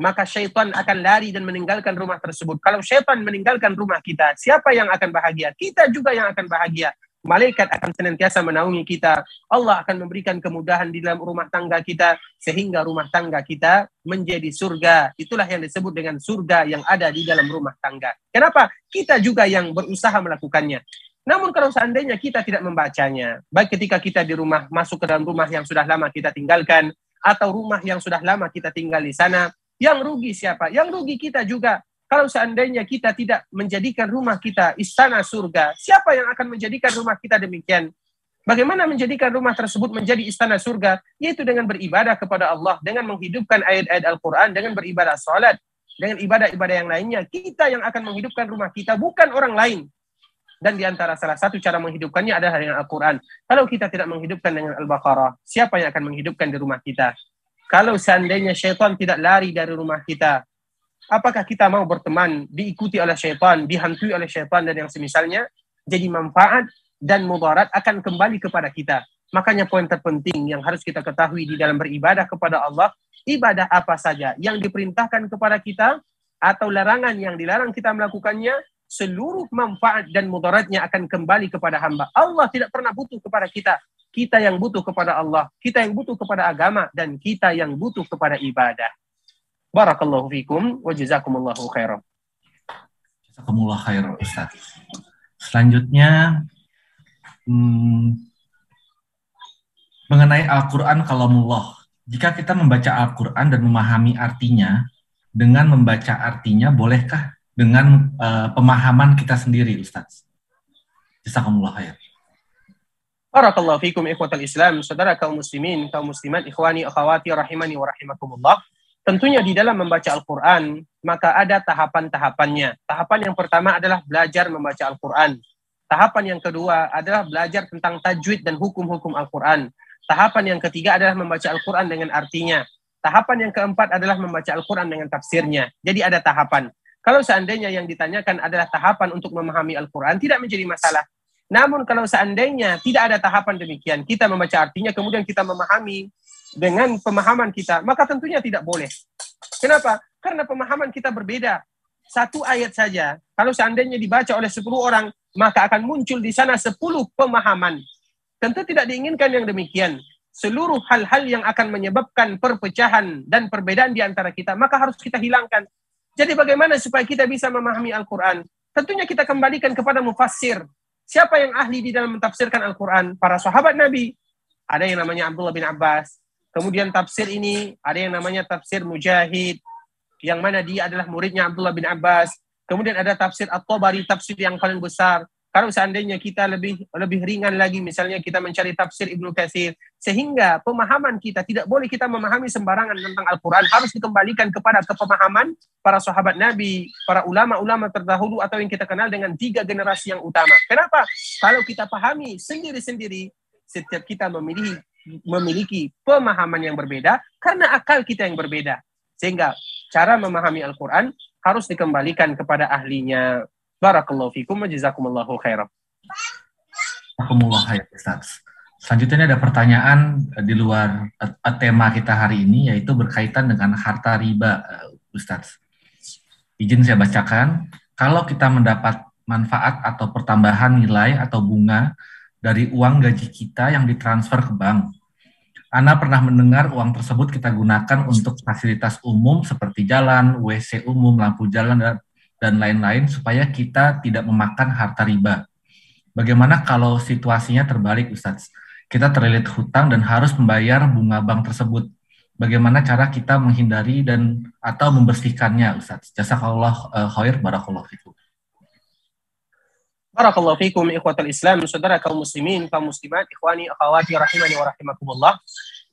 maka syaitan akan lari dan meninggalkan rumah tersebut. Kalau syaitan meninggalkan rumah kita, siapa yang akan bahagia? Kita juga yang akan bahagia. Malaikat akan senantiasa menaungi kita. Allah akan memberikan kemudahan di dalam rumah tangga kita sehingga rumah tangga kita menjadi surga. Itulah yang disebut dengan surga yang ada di dalam rumah tangga. Kenapa? Kita juga yang berusaha melakukannya. Namun kalau seandainya kita tidak membacanya, baik ketika kita di rumah masuk ke dalam rumah yang sudah lama kita tinggalkan atau rumah yang sudah lama kita tinggal di sana, yang rugi siapa? Yang rugi kita juga kalau seandainya kita tidak menjadikan rumah kita istana surga, siapa yang akan menjadikan rumah kita demikian? Bagaimana menjadikan rumah tersebut menjadi istana surga? Yaitu dengan beribadah kepada Allah, dengan menghidupkan ayat-ayat Al-Quran, dengan beribadah salat, dengan ibadah-ibadah yang lainnya. Kita yang akan menghidupkan rumah kita, bukan orang lain. Dan di antara salah satu cara menghidupkannya adalah dengan Al-Quran. Kalau kita tidak menghidupkan dengan Al-Baqarah, siapa yang akan menghidupkan di rumah kita? Kalau seandainya syaitan tidak lari dari rumah kita, Apakah kita mau berteman, diikuti oleh syaitan, dihantui oleh syaitan dan yang semisalnya? Jadi manfaat dan mudarat akan kembali kepada kita. Makanya poin terpenting yang harus kita ketahui di dalam beribadah kepada Allah, ibadah apa saja yang diperintahkan kepada kita atau larangan yang dilarang kita melakukannya, seluruh manfaat dan mudaratnya akan kembali kepada hamba. Allah tidak pernah butuh kepada kita. Kita yang butuh kepada Allah, kita yang butuh kepada agama, dan kita yang butuh kepada ibadah. Barakallahu fikum wa jazakumullahu khairan. Jazakumullah khairan Ustaz. Selanjutnya hmm, mengenai Al-Qur'an kalamullah. Jika kita membaca Al-Qur'an dan memahami artinya dengan membaca artinya bolehkah dengan uh, pemahaman kita sendiri Ustaz? Jazakumullah khair. Barakallahu fikum ikhwatal Islam, saudara kaum muslimin, kaum muslimat, ikhwani, akhwati rahimani wa rahimakumullah. Tentunya di dalam membaca Al-Quran, maka ada tahapan-tahapannya. Tahapan yang pertama adalah belajar membaca Al-Quran. Tahapan yang kedua adalah belajar tentang tajwid dan hukum-hukum Al-Quran. Tahapan yang ketiga adalah membaca Al-Quran dengan artinya. Tahapan yang keempat adalah membaca Al-Quran dengan tafsirnya. Jadi ada tahapan. Kalau seandainya yang ditanyakan adalah tahapan untuk memahami Al-Quran, tidak menjadi masalah. Namun kalau seandainya tidak ada tahapan demikian, kita membaca artinya, kemudian kita memahami dengan pemahaman kita, maka tentunya tidak boleh. Kenapa? Karena pemahaman kita berbeda. Satu ayat saja, kalau seandainya dibaca oleh 10 orang, maka akan muncul di sana 10 pemahaman. Tentu tidak diinginkan yang demikian. Seluruh hal-hal yang akan menyebabkan perpecahan dan perbedaan di antara kita, maka harus kita hilangkan. Jadi bagaimana supaya kita bisa memahami Al-Quran? Tentunya kita kembalikan kepada mufassir. Siapa yang ahli di dalam mentafsirkan Al-Quran? Para sahabat Nabi. Ada yang namanya Abdullah bin Abbas, Kemudian tafsir ini ada yang namanya tafsir Mujahid, yang mana dia adalah muridnya Abdullah bin Abbas. Kemudian ada tafsir At-Tabari, tafsir yang paling besar. Kalau seandainya kita lebih lebih ringan lagi, misalnya kita mencari tafsir Ibnu Katsir, sehingga pemahaman kita tidak boleh kita memahami sembarangan tentang Al-Quran, harus dikembalikan kepada kepemahaman para sahabat Nabi, para ulama-ulama terdahulu atau yang kita kenal dengan tiga generasi yang utama. Kenapa? Kalau kita pahami sendiri-sendiri, setiap kita memilih memiliki pemahaman yang berbeda karena akal kita yang berbeda. Sehingga cara memahami Al-Quran harus dikembalikan kepada ahlinya. Barakallahu fikum wa jazakumullahu khairan. Jazakumullah khair, Ustaz. Selanjutnya ada pertanyaan eh, di luar uh, tema kita hari ini yaitu berkaitan dengan harta riba, Ustaz. Izin saya bacakan. Kalau kita mendapat manfaat atau pertambahan nilai atau bunga dari uang gaji kita yang ditransfer ke bank. Ana pernah mendengar uang tersebut kita gunakan untuk fasilitas umum seperti jalan, WC umum, lampu jalan, dan lain-lain supaya kita tidak memakan harta riba. Bagaimana kalau situasinya terbalik, Ustaz? Kita terlilit hutang dan harus membayar bunga bank tersebut. Bagaimana cara kita menghindari dan atau membersihkannya, Ustaz? Jazakallah uh, khair barakallahu fikum. Barakallahu fikum ikhwatal Islam, saudara kaum muslimin, kaum muslimat, ikhwani, akhwati rahimani wa rahimakumullah.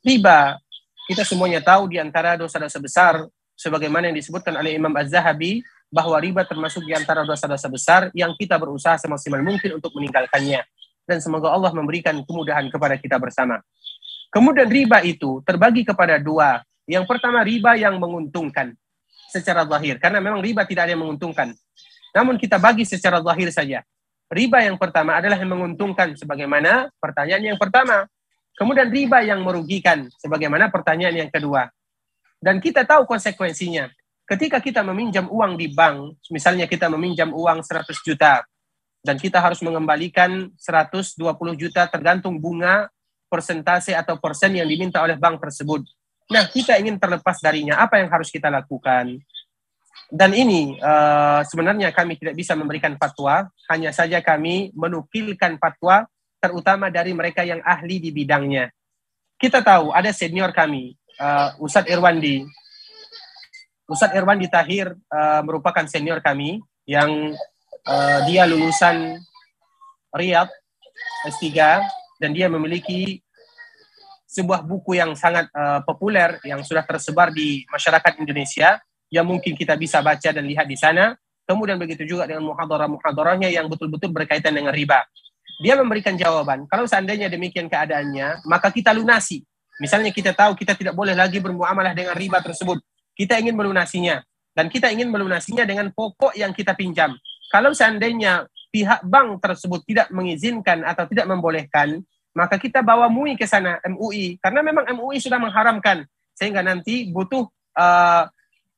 Riba kita semuanya tahu di antara dosa-dosa besar sebagaimana yang disebutkan oleh Imam Az-Zahabi bahwa riba termasuk di antara dosa-dosa besar yang kita berusaha semaksimal mungkin untuk meninggalkannya dan semoga Allah memberikan kemudahan kepada kita bersama. Kemudian riba itu terbagi kepada dua. Yang pertama riba yang menguntungkan secara zahir karena memang riba tidak ada yang menguntungkan. Namun kita bagi secara zahir saja. Riba yang pertama adalah yang menguntungkan sebagaimana pertanyaan yang pertama. Kemudian riba yang merugikan sebagaimana pertanyaan yang kedua. Dan kita tahu konsekuensinya. Ketika kita meminjam uang di bank, misalnya kita meminjam uang 100 juta dan kita harus mengembalikan 120 juta tergantung bunga, persentase atau persen yang diminta oleh bank tersebut. Nah, kita ingin terlepas darinya. Apa yang harus kita lakukan? Dan ini uh, sebenarnya kami tidak bisa memberikan fatwa, hanya saja kami menukilkan fatwa terutama dari mereka yang ahli di bidangnya. Kita tahu ada senior kami, uh, Ustadz Irwandi. Ustadz Irwandi Tahir uh, merupakan senior kami yang uh, dia lulusan Riyadh S3 dan dia memiliki sebuah buku yang sangat uh, populer yang sudah tersebar di masyarakat Indonesia yang mungkin kita bisa baca dan lihat di sana. Kemudian begitu juga dengan muhadarah-muhadarahnya yang betul-betul berkaitan dengan riba. Dia memberikan jawaban, kalau seandainya demikian keadaannya, maka kita lunasi. Misalnya kita tahu kita tidak boleh lagi bermuamalah dengan riba tersebut. Kita ingin melunasinya. Dan kita ingin melunasinya dengan pokok yang kita pinjam. Kalau seandainya pihak bank tersebut tidak mengizinkan atau tidak membolehkan, maka kita bawa MUI ke sana, MUI. Karena memang MUI sudah mengharamkan. Sehingga nanti butuh uh,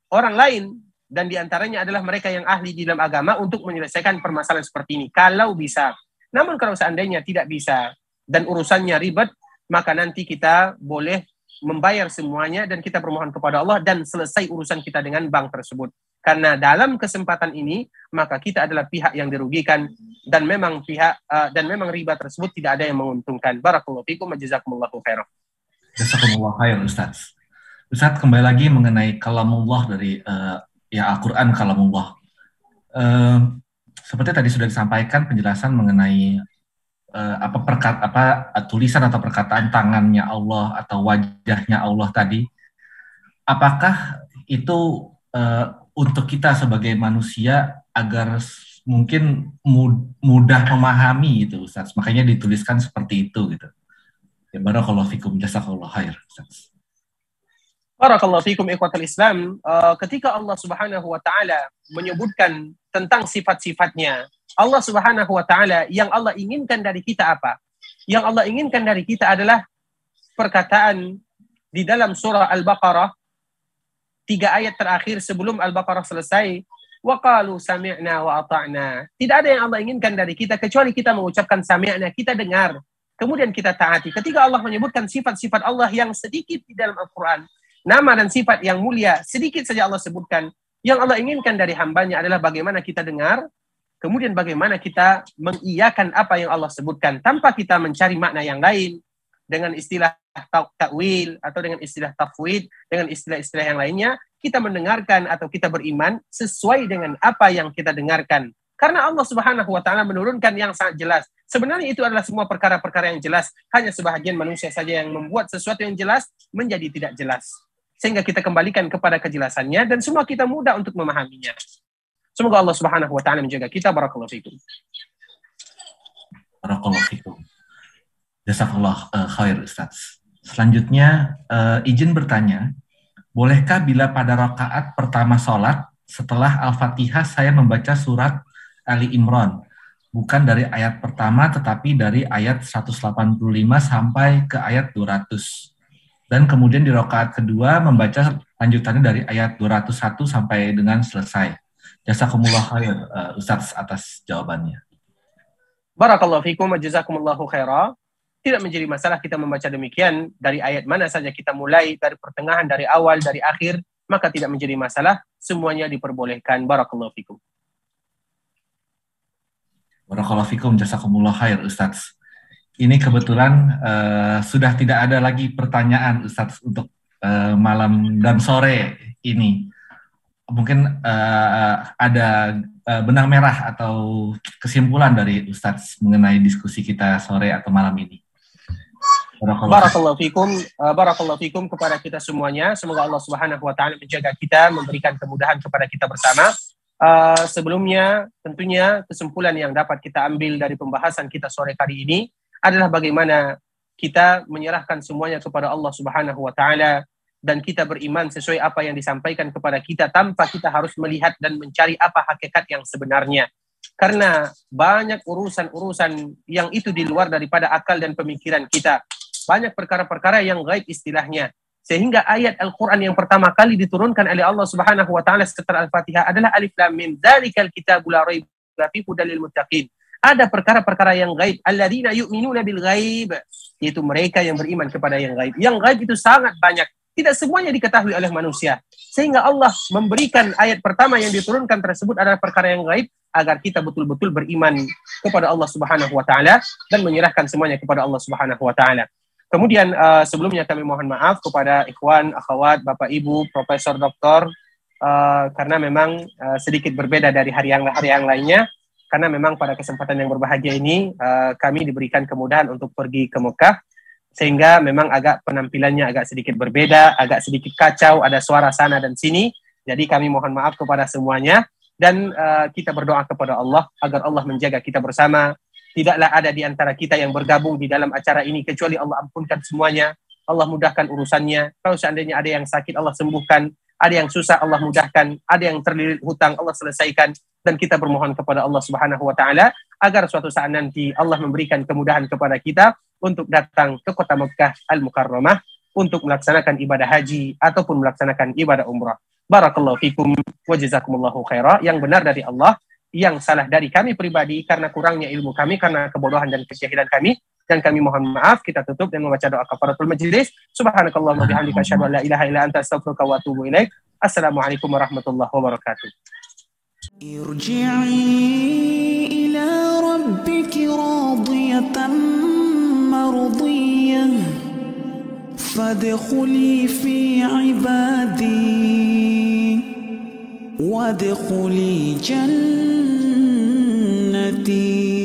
orang lain dan di antaranya adalah mereka yang ahli di dalam agama untuk menyelesaikan permasalahan seperti ini. Kalau bisa. Namun kalau seandainya tidak bisa dan urusannya ribet, maka nanti kita boleh membayar semuanya dan kita bermohon kepada Allah dan selesai urusan kita dengan bank tersebut. Karena dalam kesempatan ini maka kita adalah pihak yang dirugikan dan memang pihak uh, dan memang riba tersebut tidak ada yang menguntungkan. Barakallahu fikum wa jazakumullahu khairan. Jazakumullah khair Ustaz. Ustaz kembali lagi mengenai kalamullah dari uh, ya Al-Qur'an kalamullah. Uh, seperti tadi sudah disampaikan penjelasan mengenai uh, apa perkat apa tulisan atau perkataan tangannya Allah atau wajahnya Allah tadi. Apakah itu uh, untuk kita sebagai manusia agar mungkin mudah memahami itu Ustaz. Makanya dituliskan seperti itu gitu. Ya barakallahu fikum jazakallahu khair Ustaz. Barakallahu fikum ikhwatal Islam. Uh, ketika Allah Subhanahu wa taala menyebutkan tentang sifat-sifatnya, Allah Subhanahu wa taala yang Allah inginkan dari kita apa? Yang Allah inginkan dari kita adalah perkataan di dalam surah Al-Baqarah tiga ayat terakhir sebelum Al-Baqarah selesai wa qalu sami'na wa ata'na. Tidak ada yang Allah inginkan dari kita kecuali kita mengucapkan sami'na, kita dengar, kemudian kita taati. Ketika Allah menyebutkan sifat-sifat Allah yang sedikit di dalam Al-Qur'an, nama dan sifat yang mulia sedikit saja Allah sebutkan. Yang Allah inginkan dari hambanya adalah bagaimana kita dengar, kemudian bagaimana kita mengiyakan apa yang Allah sebutkan tanpa kita mencari makna yang lain dengan istilah takwil atau dengan istilah tafwid, dengan istilah-istilah yang lainnya, kita mendengarkan atau kita beriman sesuai dengan apa yang kita dengarkan. Karena Allah Subhanahu wa taala menurunkan yang sangat jelas. Sebenarnya itu adalah semua perkara-perkara yang jelas, hanya sebahagian manusia saja yang membuat sesuatu yang jelas menjadi tidak jelas sehingga kita kembalikan kepada kejelasannya dan semua kita mudah untuk memahaminya. Semoga Allah Subhanahu wa taala menjaga kita barakallahu fikum. Barakallahu fikum. Jazakallah uh, khair Ustaz. Selanjutnya uh, izin bertanya, bolehkah bila pada rakaat pertama sholat setelah Al-Fatihah saya membaca surat Ali Imran bukan dari ayat pertama tetapi dari ayat 185 sampai ke ayat 200 dan kemudian di rakaat kedua membaca lanjutannya dari ayat 201 sampai dengan selesai. Jazakumullah khair uh, Ustaz atas jawabannya. Barakallahu fikum wa jazakumullahu khaira. Tidak menjadi masalah kita membaca demikian dari ayat mana saja kita mulai dari pertengahan dari awal dari akhir maka tidak menjadi masalah semuanya diperbolehkan. Barakallahu fikum. Barakallahu fikum jazakumullah khair Ustaz ini kebetulan uh, sudah tidak ada lagi pertanyaan Ustadz untuk uh, malam dan sore ini. Mungkin uh, ada uh, benang merah atau kesimpulan dari Ustadz mengenai diskusi kita sore atau malam ini. Barakallahu fikum, uh, barakallahu fikum kepada kita semuanya. Semoga Allah Subhanahu wa taala menjaga kita, memberikan kemudahan kepada kita bersama. Uh, sebelumnya tentunya kesimpulan yang dapat kita ambil dari pembahasan kita sore kali ini adalah bagaimana kita menyerahkan semuanya kepada Allah Subhanahu wa taala dan kita beriman sesuai apa yang disampaikan kepada kita tanpa kita harus melihat dan mencari apa hakikat yang sebenarnya. Karena banyak urusan-urusan yang itu di luar daripada akal dan pemikiran kita. Banyak perkara-perkara yang gaib istilahnya. Sehingga ayat Al-Quran yang pertama kali diturunkan oleh Allah Subhanahu wa taala setelah Al-Fatihah adalah Alif Lam Mim. Dzalikal kitabul raiba fihi hudal muttaqin. Ada perkara-perkara yang gaib. Alladzina yu'minuna bil ghaib. Yaitu mereka yang beriman kepada yang gaib. Yang gaib itu sangat banyak tidak semuanya diketahui oleh manusia. Sehingga Allah memberikan ayat pertama yang diturunkan tersebut adalah perkara yang gaib agar kita betul-betul beriman kepada Allah Subhanahu wa taala dan menyerahkan semuanya kepada Allah Subhanahu wa taala. Kemudian uh, sebelumnya kami mohon maaf kepada ikhwan, akhwat, Bapak Ibu, Profesor Doktor uh, karena memang uh, sedikit berbeda dari hari yang hari yang lainnya karena memang pada kesempatan yang berbahagia ini uh, kami diberikan kemudahan untuk pergi ke Mekah sehingga memang agak penampilannya agak sedikit berbeda, agak sedikit kacau, ada suara sana dan sini. Jadi kami mohon maaf kepada semuanya dan uh, kita berdoa kepada Allah agar Allah menjaga kita bersama. Tidaklah ada di antara kita yang bergabung di dalam acara ini kecuali Allah ampunkan semuanya. Allah mudahkan urusannya. Kalau seandainya ada yang sakit Allah sembuhkan, ada yang susah Allah mudahkan, ada yang terlilit hutang Allah selesaikan dan kita bermohon kepada Allah Subhanahu wa taala agar suatu saat nanti Allah memberikan kemudahan kepada kita untuk datang ke kota Mekah Al-Mukarramah untuk melaksanakan ibadah haji ataupun melaksanakan ibadah umrah. Barakallahu fikum wa jazakumullahu khairah. Yang benar dari Allah, yang salah dari kami pribadi karena kurangnya ilmu kami, karena kebodohan dan kejahilan kami. Dan kami mohon maaf, kita tutup dan membaca doa kafaratul majlis. Subhanakallah wa bihamdika asyhadu an la ilaha illa anta astaghfiruka wa atubu ilaik. Assalamualaikum warahmatullahi wabarakatuh. ارجعي إلى ربك راضية مرضية فادخلي في عبادي. وادخلي جنتي.